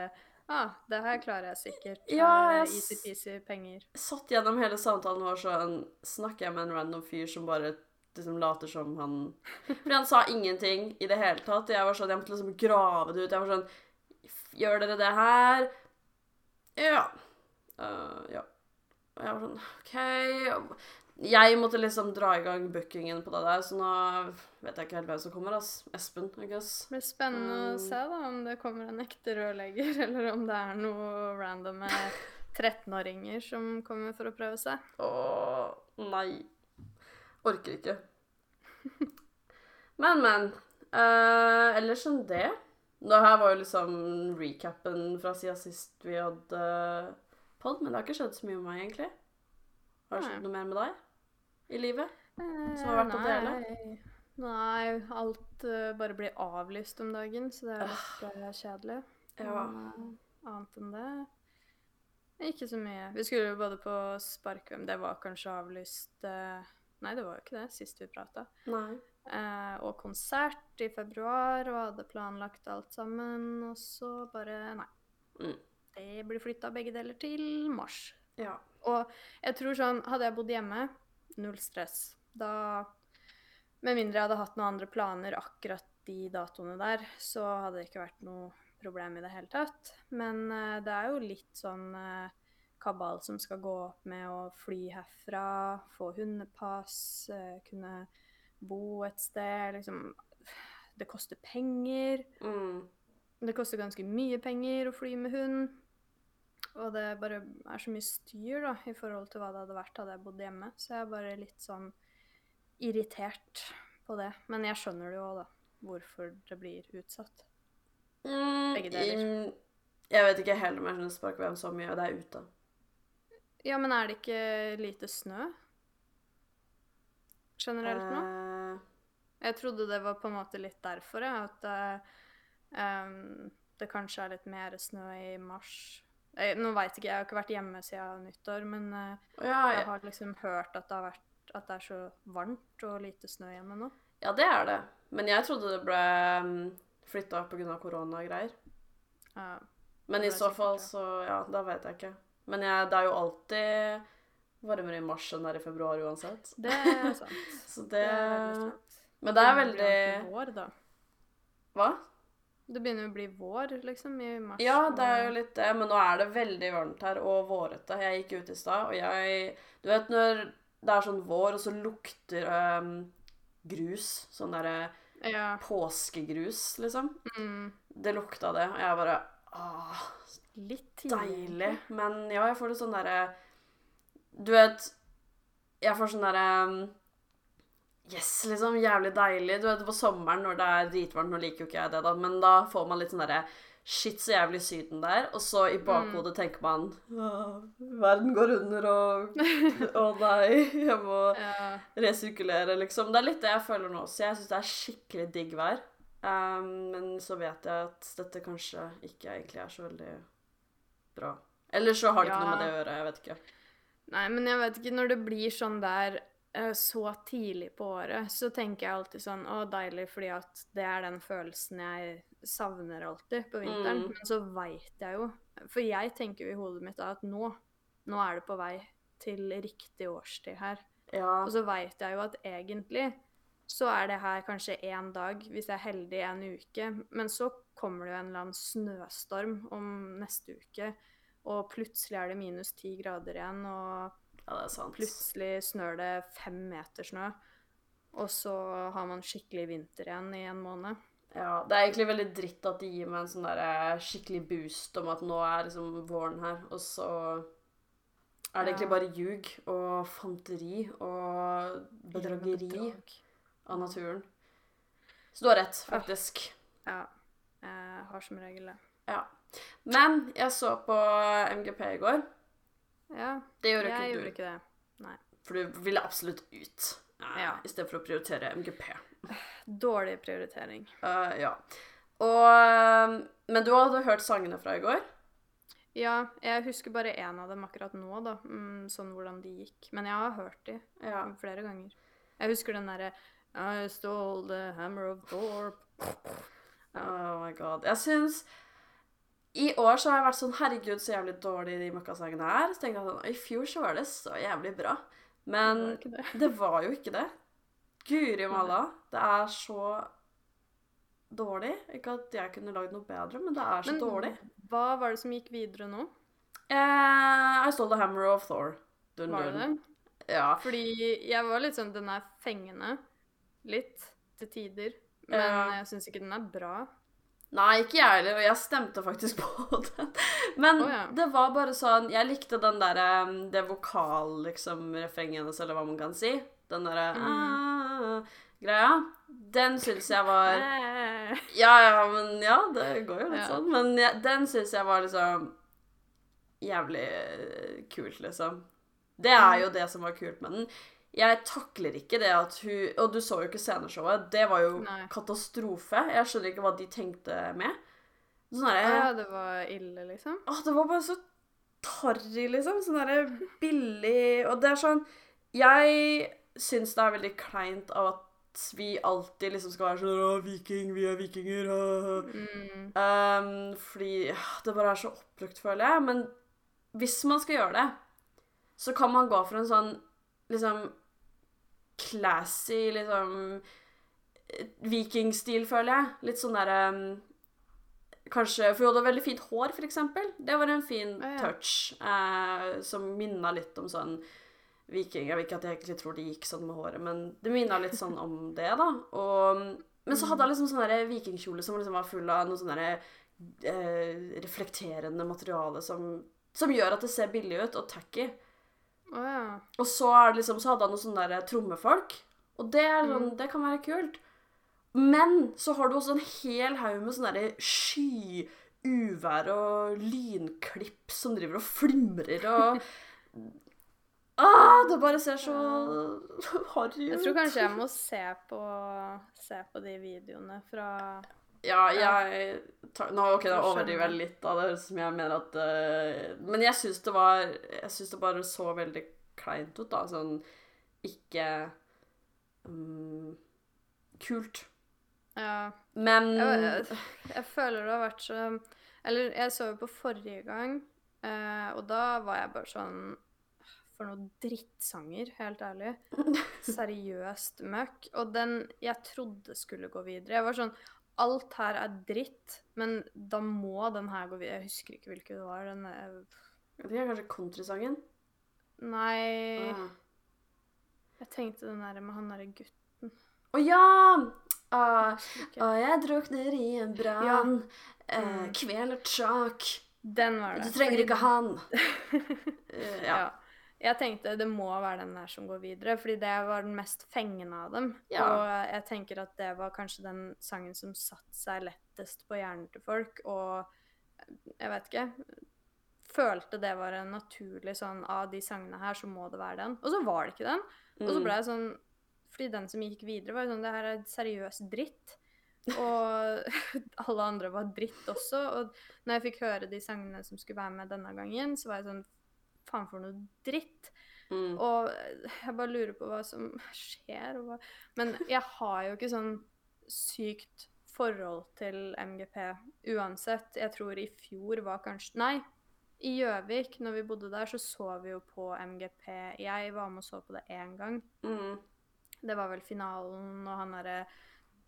ah, det her klarer jeg sikkert. Ja, Easy-peasy penger. satt gjennom hele samtalen var sånn Snakker jeg med en random fyr som bare liksom later som han Fordi han sa ingenting i det hele tatt. Jeg var sånn, jeg måtte liksom grave det ut. Jeg var sånn Gjør dere det her? Ja. Uh, ja. Og jeg var sånn OK. Jeg måtte liksom dra i gang bookingen på det der, så nå vet jeg ikke helt hvem som kommer. ass. Espen, I guess. Det blir spennende Mm. å se da om det kommer en ekte rørlegger, eller om det er noe random med 13-åringer som kommer for å prøve seg. Å nei. Orker ikke. Men, men. Uh, ellers enn det Det her var jo liksom recapen fra siden sist vi hadde pod, men det har ikke skjedd så mye med meg, egentlig. Har det skjedd noe mer med deg i livet? Som har vært å dele? Eh, Nei, alt uh, bare blir avlyst om dagen, så det er litt uh, kjedelig. Ja. Men, eh, annet enn det ikke så mye. Vi skulle jo både på Sparkvem, det var kanskje avlyst eh, Nei, det var jo ikke det, sist vi prata. Eh, og konsert i februar, og hadde planlagt alt sammen, og så bare Nei. Mm. Det blir flytta begge deler til mars. Ja. Og jeg tror sånn, hadde jeg bodd hjemme, null stress. Da Med mindre jeg hadde hatt noen andre planer akkurat de datoene der, så hadde det ikke vært noe problem i det hele tatt. Men eh, det er jo litt sånn eh, kabal som skal gå opp med å fly herfra, få hundepass, eh, kunne bo et sted, liksom Det koster penger. Mm. Det koster ganske mye penger å fly med hund. Og det bare er så mye styr da, i forhold til hva det hadde vært hadde jeg bodd hjemme. Så jeg er bare litt sånn irritert på det. Men jeg skjønner det jo òg, da. Hvorfor det blir utsatt. Mm, Begge deler. mm, Jeg vet ikke helt om jeg skjønner sparkevem så mye, og det er ute. Ja, men er det ikke lite snø? Generelt nå? Eh, Jeg trodde det var på en måte litt derfor, jeg. At eh, em, det kanskje er litt mer snø i mars. Jeg, nå veit ikke, jeg har ikke vært hjemme siden nyttår, men uh, ja, Jeg ja, har liksom hørt at det, har vært, at det er så varmt og lite snø hjemme nå. ja, det er det. Men jeg trodde det ble um, flytta pga. koronagreier. Ja. Men i så fall, så ja, da vet jeg ikke. Men jeg, det er jo alltid varmere i mars enn det er i februar uansett. Det er sant. Så Det det er veldig sant. Men det er begynner å bli veldig Vår, da. Hva? Det begynner å bli vår, liksom, i mars. Ja, det er jo litt det, men nå er det veldig varmt her og vårete. Jeg gikk ut i stad, og jeg Du vet når det er sånn vår, og så lukter um, grus, sånn derre Ja. påskegrus, liksom. Mm. Det lukta det, og jeg bare Åh, Litt tidlig. deilig. Men ja, jeg får det sånn derre Du vet Jeg får sånn derre um, Yes, liksom. Jævlig deilig. Du vet, på sommeren når det er dritvarmt Nå liker jo ikke jeg det, da, men da får man litt sånn derre Shit, så jævlig Syden der. Og så i bakhodet tenker man «Åh, Verden går under, og Å nei, jeg må Ja. resirkulere, liksom. Det er litt det jeg føler nå også. Jeg syns det er skikkelig digg vær. Um, men så vet jeg at dette kanskje ikke egentlig er så veldig bra. Eller så har det ikke noe med det å gjøre. Jeg vet ikke. Nei, men jeg vet ikke, når det blir sånn der eh, så tidlig på året, så tenker jeg alltid sånn Å, deilig, fordi at det er den følelsen jeg savner alltid på vinteren. Mm. Men så veit jeg jo For jeg tenker jo i hodet mitt da at nå, nå er det på vei til riktig årstid her. Ja. Og så veit jeg jo at egentlig så er det her kanskje én dag, hvis jeg er heldig en uke. Men så kommer det jo en eller annen snøstorm om neste uke, og plutselig er det minus ti grader igjen, og ja, plutselig snør det fem meter snø. Og så har man skikkelig vinter igjen i en måned. Ja, Det er egentlig veldig dritt at de gir meg en sånn der eh, skikkelig boost om at nå er liksom våren her, og så er det egentlig bare ljug og fanteri og bedrageri Bedrag. Av naturen. Så du har rett, faktisk. Ja. Jeg har som regel det. Ja. Men jeg så på MGP i går. Ja, Det gjorde jeg ikke gjorde ikke det. For du ville absolutt ut. eh, Ja. I stedet for å prioritere MGP. Dårlig prioritering. Uh, ja. Og eh, Men du hadde hørt sangene fra i går? Ja, jeg husker bare én av dem akkurat nå, da. Mm, sånn hvordan de gikk. Men jeg har hørt de Ja. flere ganger. Jeg husker den derre I stole the hammer of Thor. Oh my god. Jeg syns I år så har jeg vært sånn Herregud, så jævlig dårlig de møkkasangene er. Så tenkte jeg sånn I fjor så var det så jævlig bra. Men Det var det. det var jo ikke det. Guri malla. Det er så dårlig. Ikke at jeg kunne lagd noe bedre, men det er så Men dårlig. hva var det som gikk videre nå? Eh, I stole the hammer of Thor. Dun, Var det det? Ja. Fordi jeg var litt sånn Den er fengende. Litt. Til tider. Men Ja. jeg syns ikke den er bra. Nei, ikke jeg heller, og jeg stemte faktisk på den. Men oh, ja. det var bare sånn Jeg likte den derre um, Det vokal, liksom, refrenget hennes, eller hva man kan si. Den derre Mm. ah, greia. Den syns jeg var Eh. Ja, ja, men ja, det går jo litt Ja. sånn. Men ja, den syns jeg var liksom jævlig kult, liksom. Det er Mm. jo det som var kult med den. Jeg takler ikke det at hun Og du så jo ikke sceneshowet. Det var jo Nei. katastrofe. Jeg skjønner ikke hva de tenkte med. Sånn derre ja, det var ille, liksom? Å, det var bare så tarry, liksom. Sånn derre billig Og det er sånn Jeg syns det er veldig kleint av at vi alltid liksom skal være sånn Å, viking, vi er vikinger, å. Mm. Um, fordi det bare er så oppbrukt, føler jeg. Men hvis man skal gjøre det, så kan man gå for en sånn liksom classy, liksom Vikingstil, føler jeg. Litt sånn derre um, Kanskje For hun hadde veldig fint hår, for eksempel. Det var en fin Ja, ja. touch eh, som minna litt om sånn viking. Jeg vet ikke at jeg egentlig tror det gikk sånn med håret, men det minna litt sånn om det, da. Og, men så hadde hun liksom sånn vikingkjole som liksom var full av noe sånn derre eh, reflekterende materiale som, som gjør at det ser billig ut, og tacky. Å ja. Og så, er det liksom, så hadde han noen sånne der trommefolk, og det, er sånn, Mm. det kan være kult. Men så har du også en hel haug med sånne der sky, uvær og lynklipp som driver og flimrer og Ah, det bare ser så harry ut. Jeg tror kanskje jeg må se på, se på de videoene fra Ja, jeg Nå, ok, da overdriver jeg litt av det som jeg mener at uh, Men jeg syns det var Jeg syns det bare så veldig kleint ut, da. Sånn ikke um, Kult. Ja. Men Jeg, jeg, jeg føler det har vært så Eller jeg så jo på forrige gang, uh, og da var jeg bare sånn For noen drittsanger, helt ærlig. Seriøst møkk. Og den jeg trodde skulle gå videre Jeg var sånn Alt her er dritt, men da må den her gå videre. Jeg husker ikke hvilken det var. Den er... Det er kanskje countrysangen? Nei Ah. Jeg tenkte den der med han derre gutten. Å ja! Ah, og jeg drukner i en brann. Ja. Eh, Mm. kveler tak. Den var det. Du trenger ikke han. ja. ja. Jeg tenkte det må være den der som går videre, fordi det var den mest fengende av dem. Ja. Og jeg tenker at det var kanskje den sangen som satte seg lettest på hjernen til folk, og jeg vet ikke Følte det var en naturlig sånn Av de sangene her, så må det være den. Og så var det ikke den. Og så Mm. ble jeg sånn Fordi den som gikk videre, var jo sånn Det her er seriøs dritt. Og alle andre var dritt også. Og når jeg fikk høre de sangene som skulle være med denne gangen, så var jeg sånn Faen for noe dritt. Mm. Og jeg bare lurer på hva som skjer. Hva... Men jeg har jo ikke sånn sykt forhold til MGP uansett. Jeg tror i fjor var kanskje Nei, i Gjøvik, når vi bodde der, så så vi jo på MGP. Jeg var med og så på det én gang. Mm. Det var vel finalen, og han derre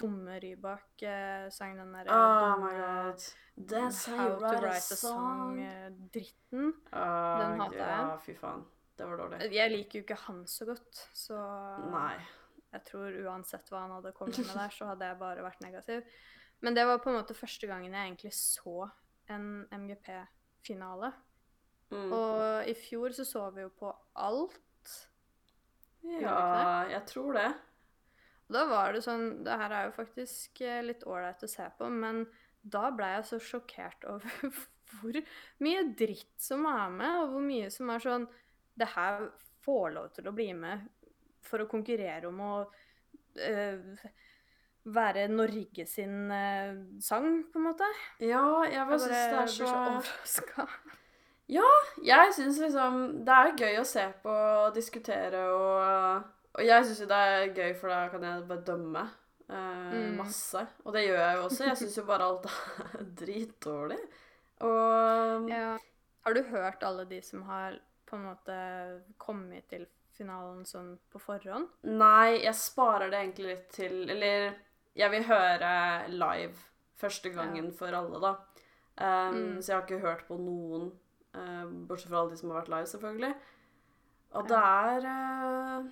dumme Rybak eh, den derre Oh my god. That's how How to write write a song. song-dritten. Uh, Den hater jeg. Ja, fy faen. Det var dårlig. Jeg liker jo ikke han så godt, så Nei. jeg tror uansett hva han hadde kommet med der, så hadde jeg bare vært negativ. Men det var på en måte første gangen jeg egentlig så en MGP-finale. Mm. Og i fjor så så vi jo på alt. Ja, jeg tror det. Og da var det sånn Det her er jo faktisk eh, litt ålreit å se på, men da ble jeg så sjokkert over hvor mye dritt som er med, og hvor mye som er sånn Det her får lov til å bli med for å konkurrere om å øh, være Norge sin eh, sang, på en måte. Ja, jeg bare syns det er så så overraska. Jeg syns liksom Det er gøy å se på og diskutere og Og jeg syns jo det er gøy, for da kan jeg bare dømme eh, Mm. masse. Og det gjør jeg jo også. Jeg syns jo bare alt er dritdårlig. Og Ja. Har du hørt alle de som har på en måte kommet til finalen sånn på forhånd? Nei, jeg sparer det egentlig litt til Eller jeg vil høre live første gangen for alle, da. Um, Mm. Så jeg har ikke hørt på noen, uh, bortsett fra alle de som har vært live, selvfølgelig. Og det er er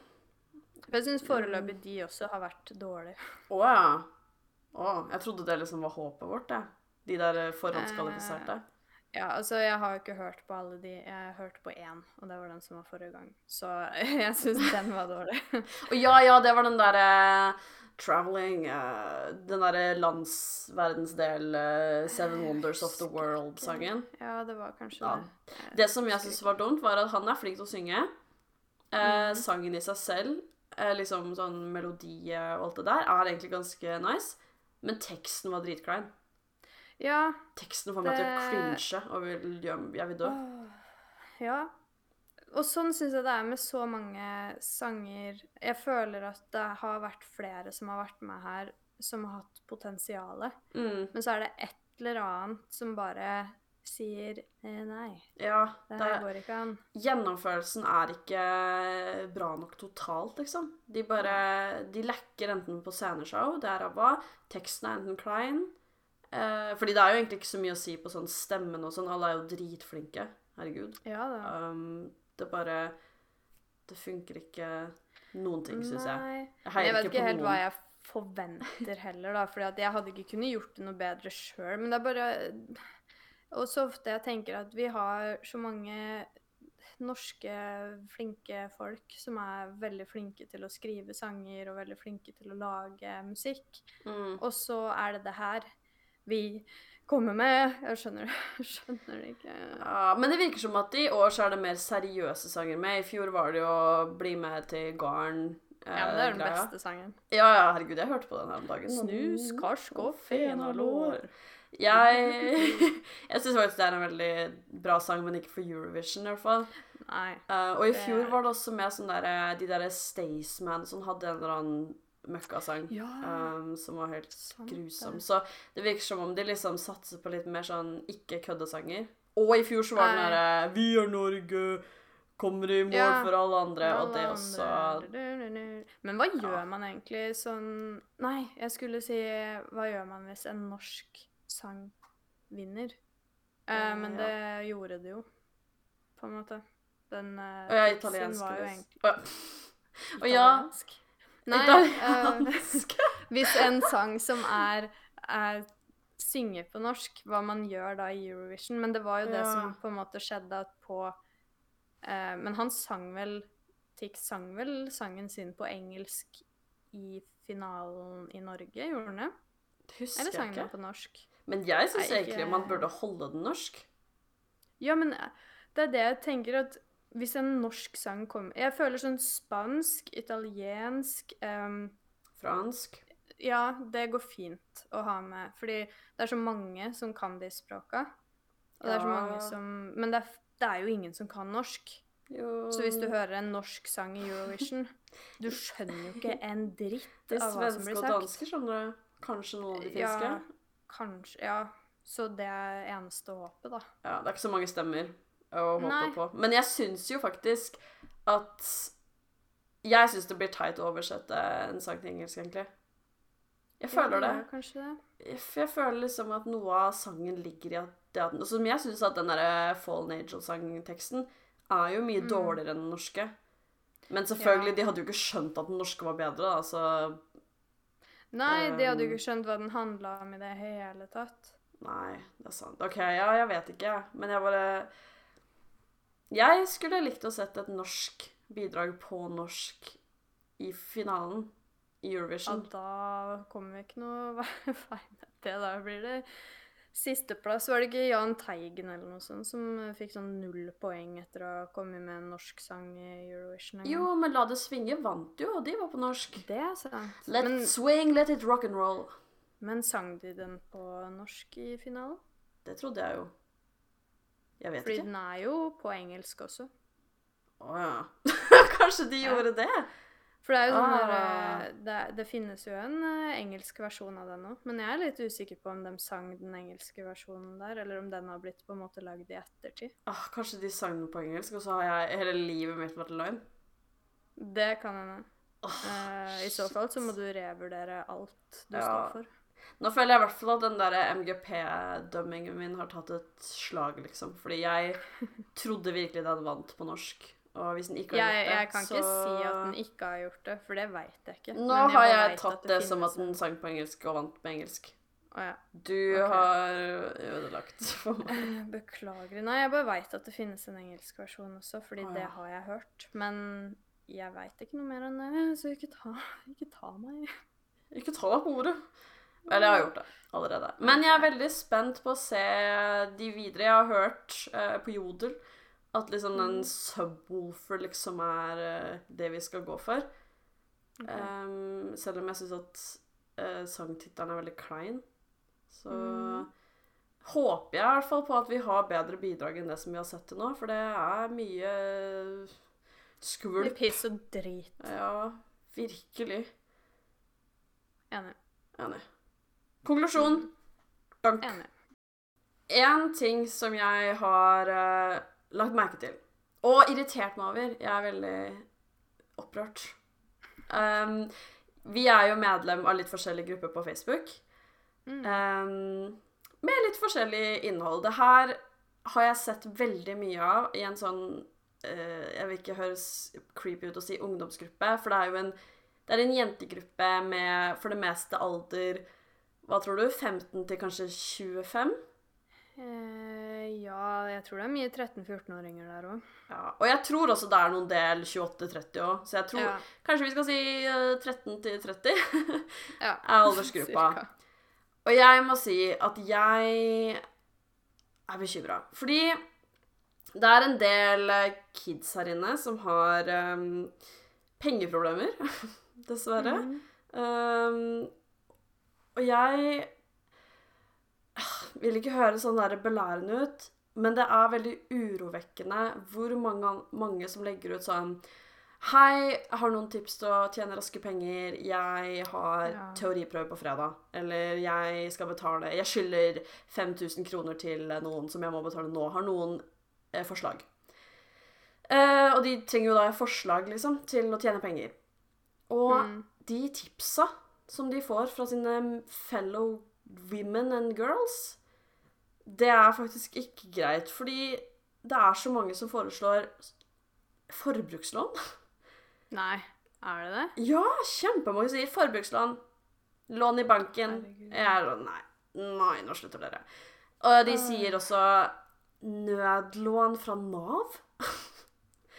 eh, Jeg syns foreløpig de også har vært dårlige. Å ja. Oh, jeg trodde det liksom var håpet vårt, jeg. De der eh, forhåndskvalifiserte. Ja, altså jeg har jo ikke hørt på alle de. Jeg hørte på én, og det var den som var forrige gang. Så jeg syns den var dårlig. Og ja, ja, det var den derre Traveling uh, Den derre landsverdensdel uh, Seven Wonders of the World-sangen. Ja, det var kanskje Ja. det. Det som jeg syns var dumt, var at han er flink til å synge. Eh, Mhm. Sangen i seg selv, eh, liksom sånn melodi og alt det der, er egentlig ganske nice. Men teksten var dritklein. Ja. Teksten får meg til å cringe og vil, jeg vil dø. Ja. Og sånn syns jeg det er med så mange sanger. Jeg føler at det har vært flere som har vært med her, som har hatt potensialet. Mm, Men så er det et eller annet som bare sier eh, nei, ja, det det her er, går ikke an. gjennomførelsen er ikke bra nok totalt, liksom. De bare De lekker enten på sceneshow, det er ræva, teksten er enten klein eh, Fordi det er jo egentlig ikke så mye å si på sånn stemmen og sånn. Alle er jo dritflinke. Herregud. Ja det. Um, det bare Det funker ikke noen ting, syns jeg. Jeg heier ikke ikke på noen. jeg forventer heller, da. For jeg hadde ikke kunnet gjort det noe bedre sjøl. Men det er bare Og så ofte jeg tenker at vi har så mange norske flinke folk som er veldig flinke til å skrive sanger og veldig flinke til å lage musikk. Mm. Og så er det det her vi kommer med. Jeg skjønner, skjønner det ikke. Ja, men det virker som at i år så er det mer seriøse sanger med. I fjor var det jo bli med til garn. eh, Ja, men det er den greia. beste sangen. Ja, ja, herregud, jeg hørte på den her om dagen. Snus, karsk og fenalår. Jeg, jeg syns faktisk det er en veldig bra sang, men ikke for Eurovision i hvert fall. Nei. uh, og i Det- fjor var det også med sånn der, de derre Staysman som hadde en eller annen møkkasang. Ja. um, som var helt grusom. Så det virker som om de liksom satser på litt mer sånn ikke-køddesanger. Og i fjor så var den Nei. derre 'Vi er Norge', kommer i mål Ja. for alle andre, og det også Men hva gjør Ja. man egentlig sånn Nei, jeg skulle si hva gjør man hvis en norsk sang vinner? Eh, Eh, men ja. det gjorde det jo, på en måte. Den uh, er italiensk. var jo egentlig Å, ja. Ja, italiensk. Nei, italiensk. Uh, hvis en sang som er, er synge på norsk, hva man gjør da i Eurovision. Men det var jo det som på en måte skjedde at på uh, Men han sang vel Tix sang vel sangen sin på engelsk i finalen i Norge, gjorde han det? Husker Eller sang jeg ikke. den på norsk? Men jeg syns egentlig man burde holde den norsk. Ja, men det er det jeg tenker at hvis en norsk sang kommer Jeg føler sånn spansk, italiensk um, Fransk. Ja, det går fint å ha med. Fordi det er så mange som kan de språka. Og det er så mange som Men det er, det er jo ingen som kan norsk. Jo. Så hvis du hører en norsk sang i Eurovision Du skjønner jo ikke en dritt av hva som blir sagt. Det er svenske og danske skjønner du. Kanskje noen av de finske. Ja, kanskje. Ja. Så det er eneste håpet, da. Ja, det er ikke så mange stemmer å håpe Nei. på. Men jeg syns jo faktisk at Jeg syns det blir teit å oversette en sang til engelsk, egentlig. Jeg føler ja, det. Det. Jeg, jeg føler liksom at noe av sangen ligger i at det at, Som jeg syns at den derre Fallen Angel-sangteksten er jo mye mm. dårligere enn den norske. Men selvfølgelig, ja. de hadde jo ikke skjønt at den norske var bedre, da, så Nei, de hadde jo ikke skjønt hva den handla om i det hele tatt. Nei, det er sant. OK, ja, jeg vet ikke, men jeg bare Jeg skulle likt å sett et norsk bidrag på norsk i finalen i Eurovision. Ja, da kommer vi ikke noe vei med det. Da blir det sisteplass. Var det ikke Jahn Teigen eller noe sånt som fikk sånn null poeng etter å ha kommet med en norsk sang i Eurovision? Jo, men La det svinge vant jo, og de var på norsk. Det er sant. Let men, swing, let it rock and roll. Men sang de den på norsk i finalen? Det trodde jeg jo. Jeg vet Fordi ikke. Fordi den er jo på engelsk også. Å ja. Kanskje de ja. gjorde det? For det er jo sånn ah. Eh, det, det, finnes jo en uh, engelsk versjon av den òg. Men jeg er litt usikker på om de sang den engelske versjonen der, eller om den har blitt på en måte lagd i ettertid. Ah, kanskje de sang den på engelsk, og så har jeg hele livet mitt vært løgn? Det kan hende. Oh, uh, I så fall så må du revurdere alt du ja. står for. Nå føler jeg i hvert fall at den der MGP-dømmingen min har tatt et slag, liksom. Fordi jeg trodde virkelig den vant på norsk. Og hvis den ikke har jeg, gjort det, Jeg kan så... ikke si at den ikke har gjort det, for det veit jeg ikke. Nå jeg har jeg tatt det, det som at den sang på engelsk og vant på engelsk. Oh, ja. Du okay. har ødelagt for meg. Beklager. Nei, jeg bare veit at det finnes en engelsk versjon også, fordi oh, ja. det har jeg hørt. Men jeg veit ikke noe mer enn det, så ikke ta, ikke ta meg. Ikke ta deg på ordet. Eller jeg har gjort det allerede. Men jeg er veldig spent på å se de videre. Jeg har hørt uh, på Jodel at liksom den subwoofer subwoolfer liksom er uh, det vi skal gå for. Okay. Um, selv om jeg syns at uh, sangtittelen er veldig klein. Så mm. håper jeg i hvert fall på at vi har bedre bidrag enn det som vi har sett til nå. For det er mye skvulp. Mye piss og drit. Ja, virkelig. Enig. Enig. Konklusjon. Dank. Enig. En ting som jeg har uh, lagt merke til. Og irritert meg over. Jeg er veldig opprørt. Um, vi er jo medlem av litt forskjellige grupper på Facebook. Mm. Um, med litt forskjellig innhold. Det her har jeg sett veldig mye av i en sånn uh, Jeg vil ikke høres creepy ut å si ungdomsgruppe, for det er jo en, er en jentegruppe med for det meste alder Hva tror du? 15 til kanskje 25? Eh, ja, jeg tror det er mye 13-14-åringer der òg. Ja, og jeg tror også det er noen del 28-30 òg, så jeg tror ja. kanskje vi skal si 13 eh, 30 ja, er aldersgruppa. Og jeg må si at jeg er bekymra. Fordi det er en del eh, kids her inne som har um, pengeproblemer, dessverre. Mm. Um, og jeg vil ikke høre sånn der belærende ut, men det er veldig urovekkende hvor mange, mange som legger ut sånn Hei, jeg har noen tips til å tjene raske penger. Jeg har ja. teoriprøve på fredag. Eller jeg skal betale Jeg skylder 5000 kroner til noen som jeg må betale nå. Har noen eh, forslag. Eh, og de trenger jo da forslag, liksom, til å tjene penger. Og mm. de tipsa som de får fra sine fellow women and girls, det er faktisk ikke greit. Fordi det er så mange som foreslår forbrukslån. Nei. Er det det? Ja, kjempemange sier forbrukslån. Lån i banken. Er Nei, nei, nå slutter dere. Og de sier også nødlån fra Nav.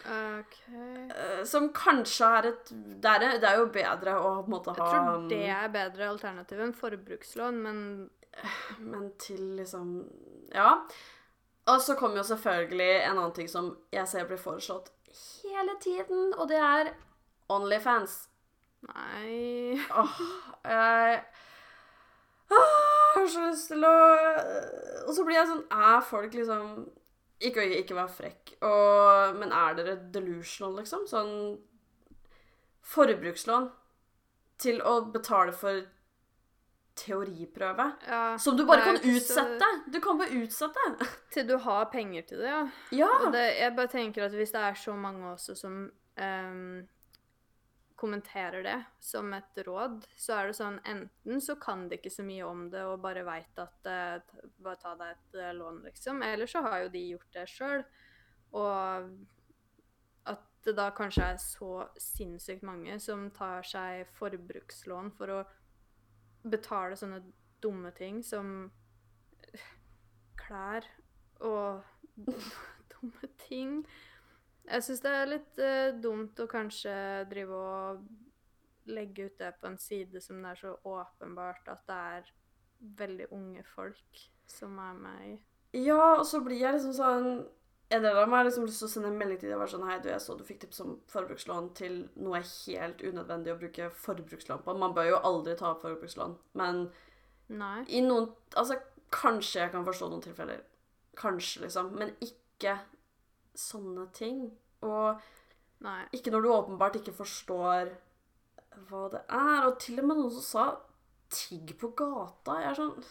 OK. eh, Som kanskje er et det er, det er jo bedre å på en måte Jeg tror det er bedre alternativ enn forbrukslån, men Men til liksom Ja. Og så kommer jo selvfølgelig en annen ting som jeg ser blir foreslått hele tiden, og det er Onlyfans. nei Åh, jeg har så lyst til å Og så blir jeg sånn Er folk liksom Ikke å ikke være frekk, og, men er dere delusional, liksom? Sånn Forbrukslån til å betale for teoriprøve. ja, Som du bare kan så- utsette. Du kan bare utsette. Til du har penger til det, ja. Ja. Det, jeg bare tenker at hvis det er så mange også som um, kommenterer det som et råd, så er det sånn enten så kan de ikke så mye om det og bare veit at uh, Bare ta deg et uh, lån, liksom. Eller så har jo de gjort det sjøl. Og at det da kanskje er så sinnssykt mange som tar seg forbrukslån for å betale sånne dumme ting som klær og dumme ting. Jeg syns det er litt uh, dumt å kanskje drive og legge ut det på en side som det er så åpenbart at det er veldig unge folk som er med i. Ja, og så blir jeg liksom sånn En del av meg har liksom lyst til å sende en melding til deg og være sånn Hei, du, jeg så du fikk tips om forbrukslån til noe helt unødvendig å bruke forbrukslån på. Man bør jo aldri ta opp forbrukslån, men Nei. i noen Altså, kanskje jeg kan forstå noen tilfeller. Kanskje, liksom. Men ikke sånne ting. Og Nei. ikke når du åpenbart ikke forstår hva det er. Og til og med noen som sa 'tigg på gata'. Jeg er sånn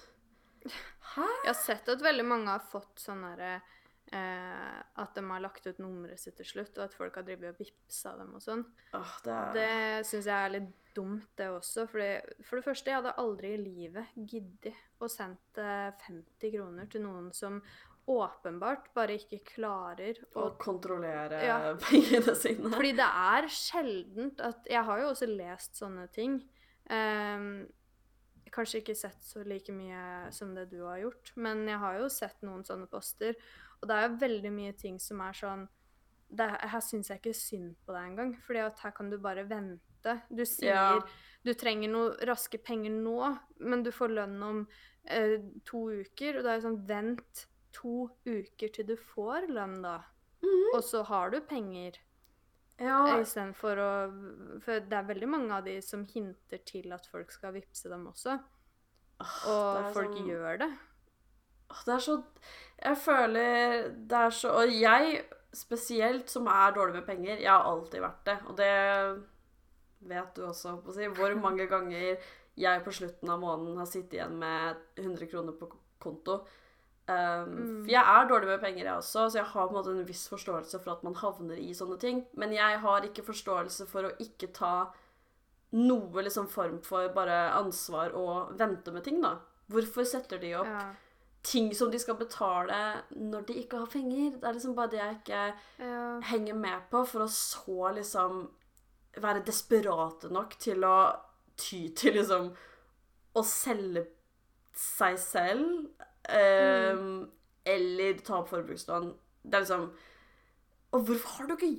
Hæ? Jeg har sett at veldig mange har fått sånn derre eh, At de har lagt ut nummeret sitt til slutt, og at folk har drevet og vippsa dem og sånn. Oh, det er Det syns jeg er litt dumt, det også. Fordi, for det første, jeg hadde aldri i livet giddet å sende 50 kroner til noen som åpenbart bare ikke klarer å å kontrollere Ja. pengene sine. Fordi det er sjeldent at Jeg har jo også lest sånne ting. Ehm, kanskje ikke sett så like mye som det du har gjort, men jeg har jo sett noen sånne poster. Og det er jo veldig mye ting som er sånn det, Her syns jeg ikke synd på deg engang, for her kan du bare vente. Du sier Ja. du trenger noe raske penger nå, men du får lønn om eh, to uker. Og det er sånn Vent to uker til du får lønn, da. Mhm. Og så har du penger. Ja, Istedenfor å For det er veldig mange av de som hinter til at folk skal vippse dem også. Og er folk sånn- gjør det. Åh, Det er så Jeg føler det er så Og jeg spesielt, som er dårlig med penger, jeg har alltid vært det. Og det vet du også, på å si. Hvor mange ganger jeg på slutten av måneden har sittet igjen med 100 kroner på konto. Um, Mm. For jeg er dårlig med penger, jeg også, så jeg har på en måte en viss forståelse for at man havner i sånne ting. Men jeg har ikke forståelse for å ikke ta noe liksom form for bare ansvar og vente med ting, da. Hvorfor setter de opp Ja. ting som de skal betale når de ikke har penger? Det er liksom bare det jeg ikke ja. henger med på, for å så liksom være desperate nok til å ty til liksom å selge seg selv. Ehm, Eller ta opp forbrukslån. Det er liksom Og hvorfor har du ikke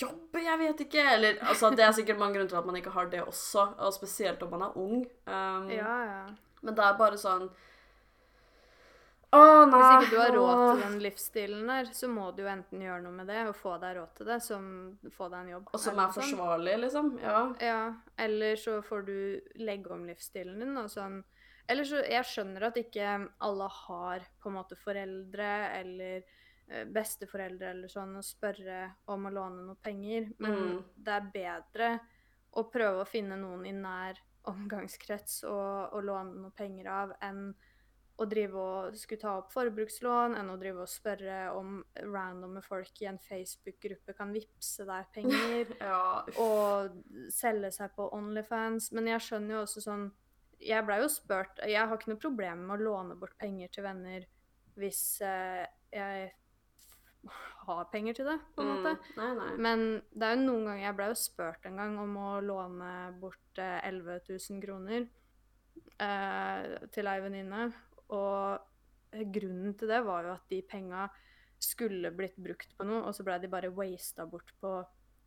jobb? Jeg vet ikke. Eller altså, det er sikkert mange grunner til at man ikke har det også, og spesielt om man er ung. Um, ja, ja. Men det er bare sånn Å, nei. Hvis ikke du har råd til den livsstilen der, så må du jo enten gjøre noe med det og få deg råd til det, som få deg en jobb. Og som er forsvarlig, liksom. Ja. Ja, eller så får du legge om livsstilen din og sånn. Eller så Jeg skjønner at ikke alle har på en måte foreldre eller eh, besteforeldre eller sånn å spørre om å låne noe penger, men Mm. det er bedre å prøve å finne noen i nær omgangskrets og, og låne noe penger av enn å drive og skulle ta opp forbrukslån, enn å drive og spørre om randomme folk i en Facebook-gruppe kan vippse deg penger ja. og selge seg på Onlyfans. Men jeg skjønner jo også sånn Jeg blei jo spurt Jeg har ikke noe problem med å låne bort penger til venner hvis eh, jeg har penger til det, på en Mm. måte. Nei, nei. Men det er jo noen ganger Jeg ble jo spurt en gang om å låne bort eh, 11 000 kroner eh, til ei venninne. Og grunnen til det var jo at de penga skulle blitt brukt på noe, og så ble de bare wasta bort på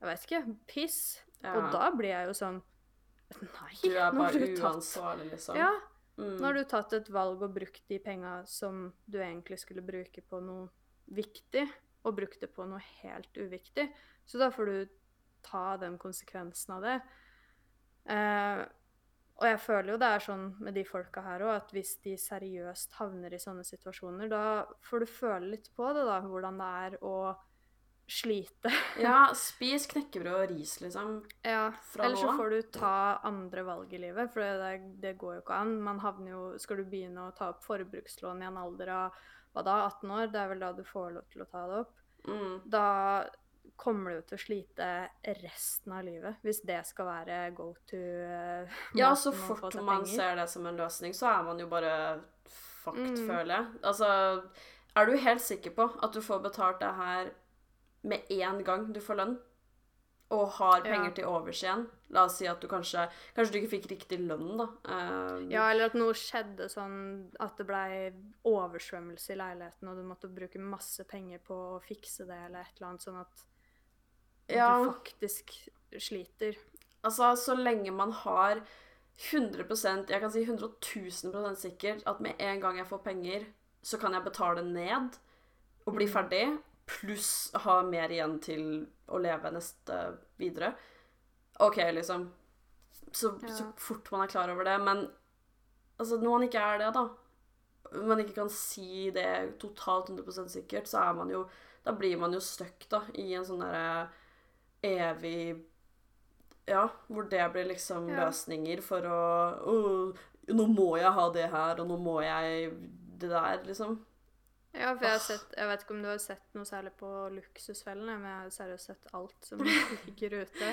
jeg vet ikke, piss. Ja. Og da blir jeg jo sånn Nei, Du er bare uansvarlig, liksom. Ja, Mm. nå har du tatt et valg og brukt de penga som du egentlig skulle bruke på noe viktig, og brukt det på noe helt uviktig. Så da får du ta den konsekvensen av det. Eh, og jeg føler jo det er sånn med de folka her òg, at hvis de seriøst havner i sånne situasjoner, da får du føle litt på det, da, hvordan det er å slite. Ja, spis knekkebrød og ris, liksom. Ja, Eller så får du ta andre valg i livet, for det, det går jo ikke an. Man havner jo Skal du begynne å ta opp forbrukslån i en alder av hva da, 18 år, det er vel da du får lov til å ta det opp, Mm. da kommer du til å slite resten av livet. Hvis det skal være go to uh, Ja, så fort man ser det som en løsning, så er man jo bare fucked, Mm. føler jeg. Altså, er du helt sikker på at du får betalt det her med en gang du får lønn? Og har penger Ja. til overs igjen? La oss si at du kanskje Kanskje du ikke fikk riktig lønn, da. Um, Ja, eller at noe skjedde sånn at det blei oversvømmelse i leiligheten, og du måtte bruke masse penger på å fikse det, eller et eller annet, sånn at Ja. du faktisk sliter. Altså, så lenge man har 100% Jeg kan si 110% sikkert at med en gang jeg får penger, så kan jeg betale ned og bli Mm. ferdig, pluss ha mer igjen til å leve neste videre. OK, liksom. Så, Ja. så fort man er klar over det. Men altså, når man ikke er det, da Man ikke kan si det totalt 100% sikkert, så er man jo Da blir man jo stuck, da, i en sånn derre evig ja, hvor det blir liksom Ja. løsninger for å oh, Nå må jeg ha det her, og nå må jeg det der, liksom. Ja, for jeg har sett Jeg vet ikke om du har sett noe særlig på Luksusfellene, men jeg har seriøst sett alt som ligger ute.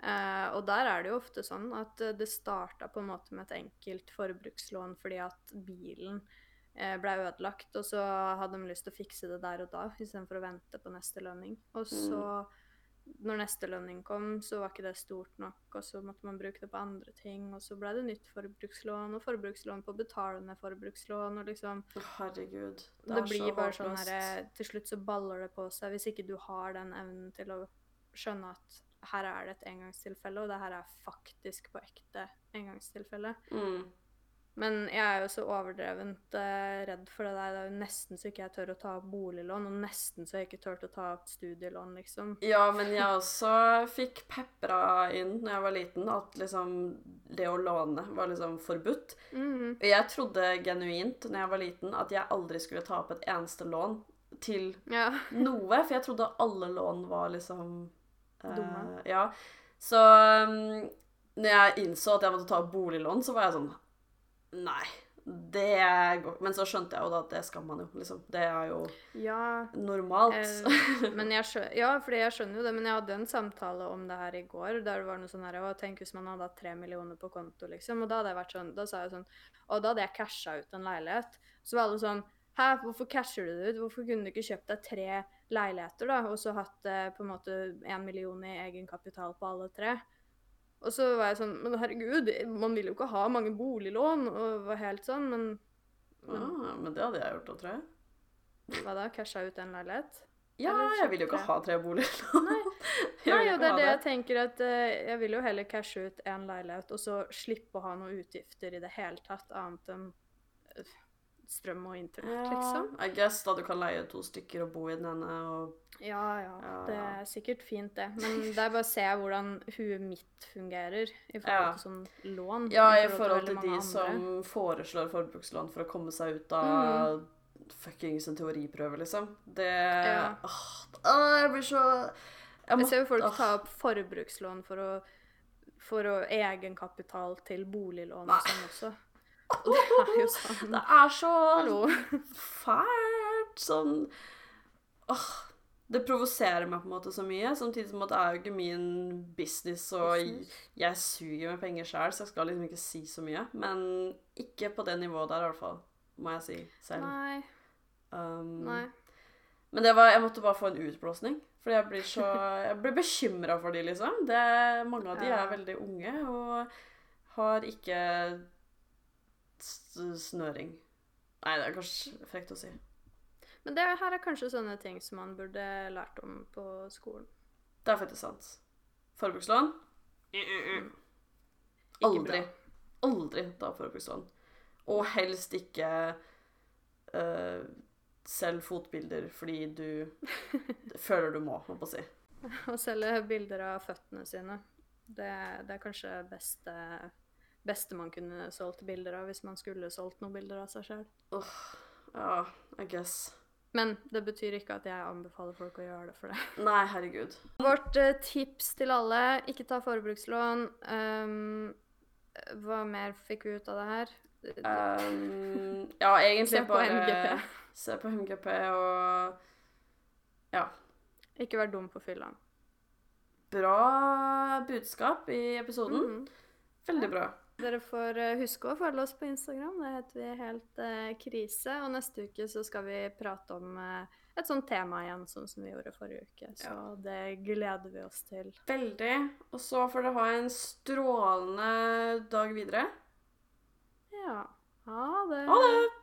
Uh, og der er det jo ofte sånn at det starta på en måte med et enkelt forbrukslån fordi at bilen eh, ble ødelagt, og så hadde de lyst til å fikse det der og da istedenfor å vente på neste lønning. Og så, når neste lønning kom, så var ikke det stort nok, og så måtte man bruke det på andre ting, og så ble det nytt forbrukslån, og forbrukslån på betalende forbrukslån, og liksom Herregud. det, er blir så bare sånn herre Til slutt så baller det på seg hvis ikke du har den evnen til å skjønne at her er det et engangstilfelle, og det her er faktisk på ekte engangstilfelle. Mm. Men jeg er jo så overdrevent uh, redd for det der. Det er jo nesten så ikke jeg tør å ta boliglån, og nesten så jeg ikke tør å ta studielån, liksom. Ja, men jeg også fikk pepra inn når jeg var liten, at liksom det å låne var liksom forbudt. Mm Og jeg trodde genuint når jeg var liten, at jeg aldri skulle ta opp et eneste lån til Ja. noe, for jeg trodde alle lån var liksom uh, Dumme. Ja. Så um, når jeg innså at jeg måtte ta opp boliglån, så var jeg sånn Nei, det går Men så skjønte jeg jo da at det skal man jo, liksom. Det er jo ja. normalt. Eh, men jeg skjønner, ja, fordi jeg skjønner jo det, men jeg hadde en samtale om det her i går, der det var noe sånn her Å, tenk hvis man hadde hatt tre millioner på konto, liksom. Og da hadde jeg vært sånn Da sa jeg sånn Og da hadde jeg casha ut en leilighet. Så var alle sånn Hæ, hvorfor casher du det ut? Hvorfor kunne du ikke kjøpt deg tre leiligheter, da, og så hatt eh, på en måte én million i egenkapital på alle tre? Og så var jeg sånn Men herregud, man vil jo ikke ha mange boliglån, og var helt sånn, men, men ah, men det hadde jeg gjort da, tror jeg. hva da? Casha ut en leilighet? Ja, jeg vil jo ikke ha tre boliglån. Nei. Nei, og det er det jeg tenker at uh, jeg vil jo heller cashe ut en leilighet, og så slippe å ha noen utgifter i det hele tatt, annet enn eh, strøm og internett, liksom. I guess da du kan leie to stykker og bo i den ene og Ja, ja, Ja, det er sikkert fint, det. Men det er bare å se hvordan huet mitt fungerer i forhold Ja. til sånn lån. Ja, i forhold forhold til de andre. som foreslår forbrukslån for å komme seg ut av fuckings en teoriprøve, liksom. Det Mm. Ja. åh, åh, Jeg blir så Jeg, Jeg ser jo folk åh. ta opp forbrukslån for å for å egenkapital til boliglån og sånn også. Og det er jo sånn Det er så fælt. Sånn Åh. Det provoserer meg på en måte så mye, samtidig som at det er jo ikke min business, og Business. jeg suger med penger sjøl, så jeg skal liksom ikke si så mye. Men ikke på det nivået der, i hvert fall, må jeg si selv. Nei. Um, Nei. Men det var, jeg måtte bare få en utblåsning. Fordi jeg blir så Jeg blir bekymra for de, liksom. Det, mange av de er veldig unge og har ikke snøring. Nei, det er kanskje frekt å si. Men det her er kanskje sånne ting som man burde lært om på skolen. Det er faktisk sant. Forbrukslån? Mm. Aldri. Aldri ta forbrukslån. Og helst ikke uh, selg fotbilder fordi du føler du må, må på si. Å selge bilder av føttene sine. Det, det er kanskje beste, beste man kunne solgt bilder av hvis man skulle solgt noen bilder av seg sjøl. Oh, ja, I guess. Men det betyr ikke at jeg anbefaler folk å gjøre det for det. Nei, herregud. Vårt uh, tips til alle, ikke ta forbrukslån. Um, hva mer fikk vi ut av det her? Um, ja, egentlig se bare MGP. Se på MGP og Ja. Ikke vær dum på fylla. Bra budskap i episoden. Mm -hmm. Veldig bra. Dere får eh, huske å følge oss på Instagram. Det heter vi Helt eh, krise. Og neste uke så skal vi prate om eh, et sånt tema igjen, sånn som vi gjorde forrige uke. Så ja. det gleder vi oss til. Veldig. Og så får dere ha en strålende dag videre. Ja. Ha det. Ha det.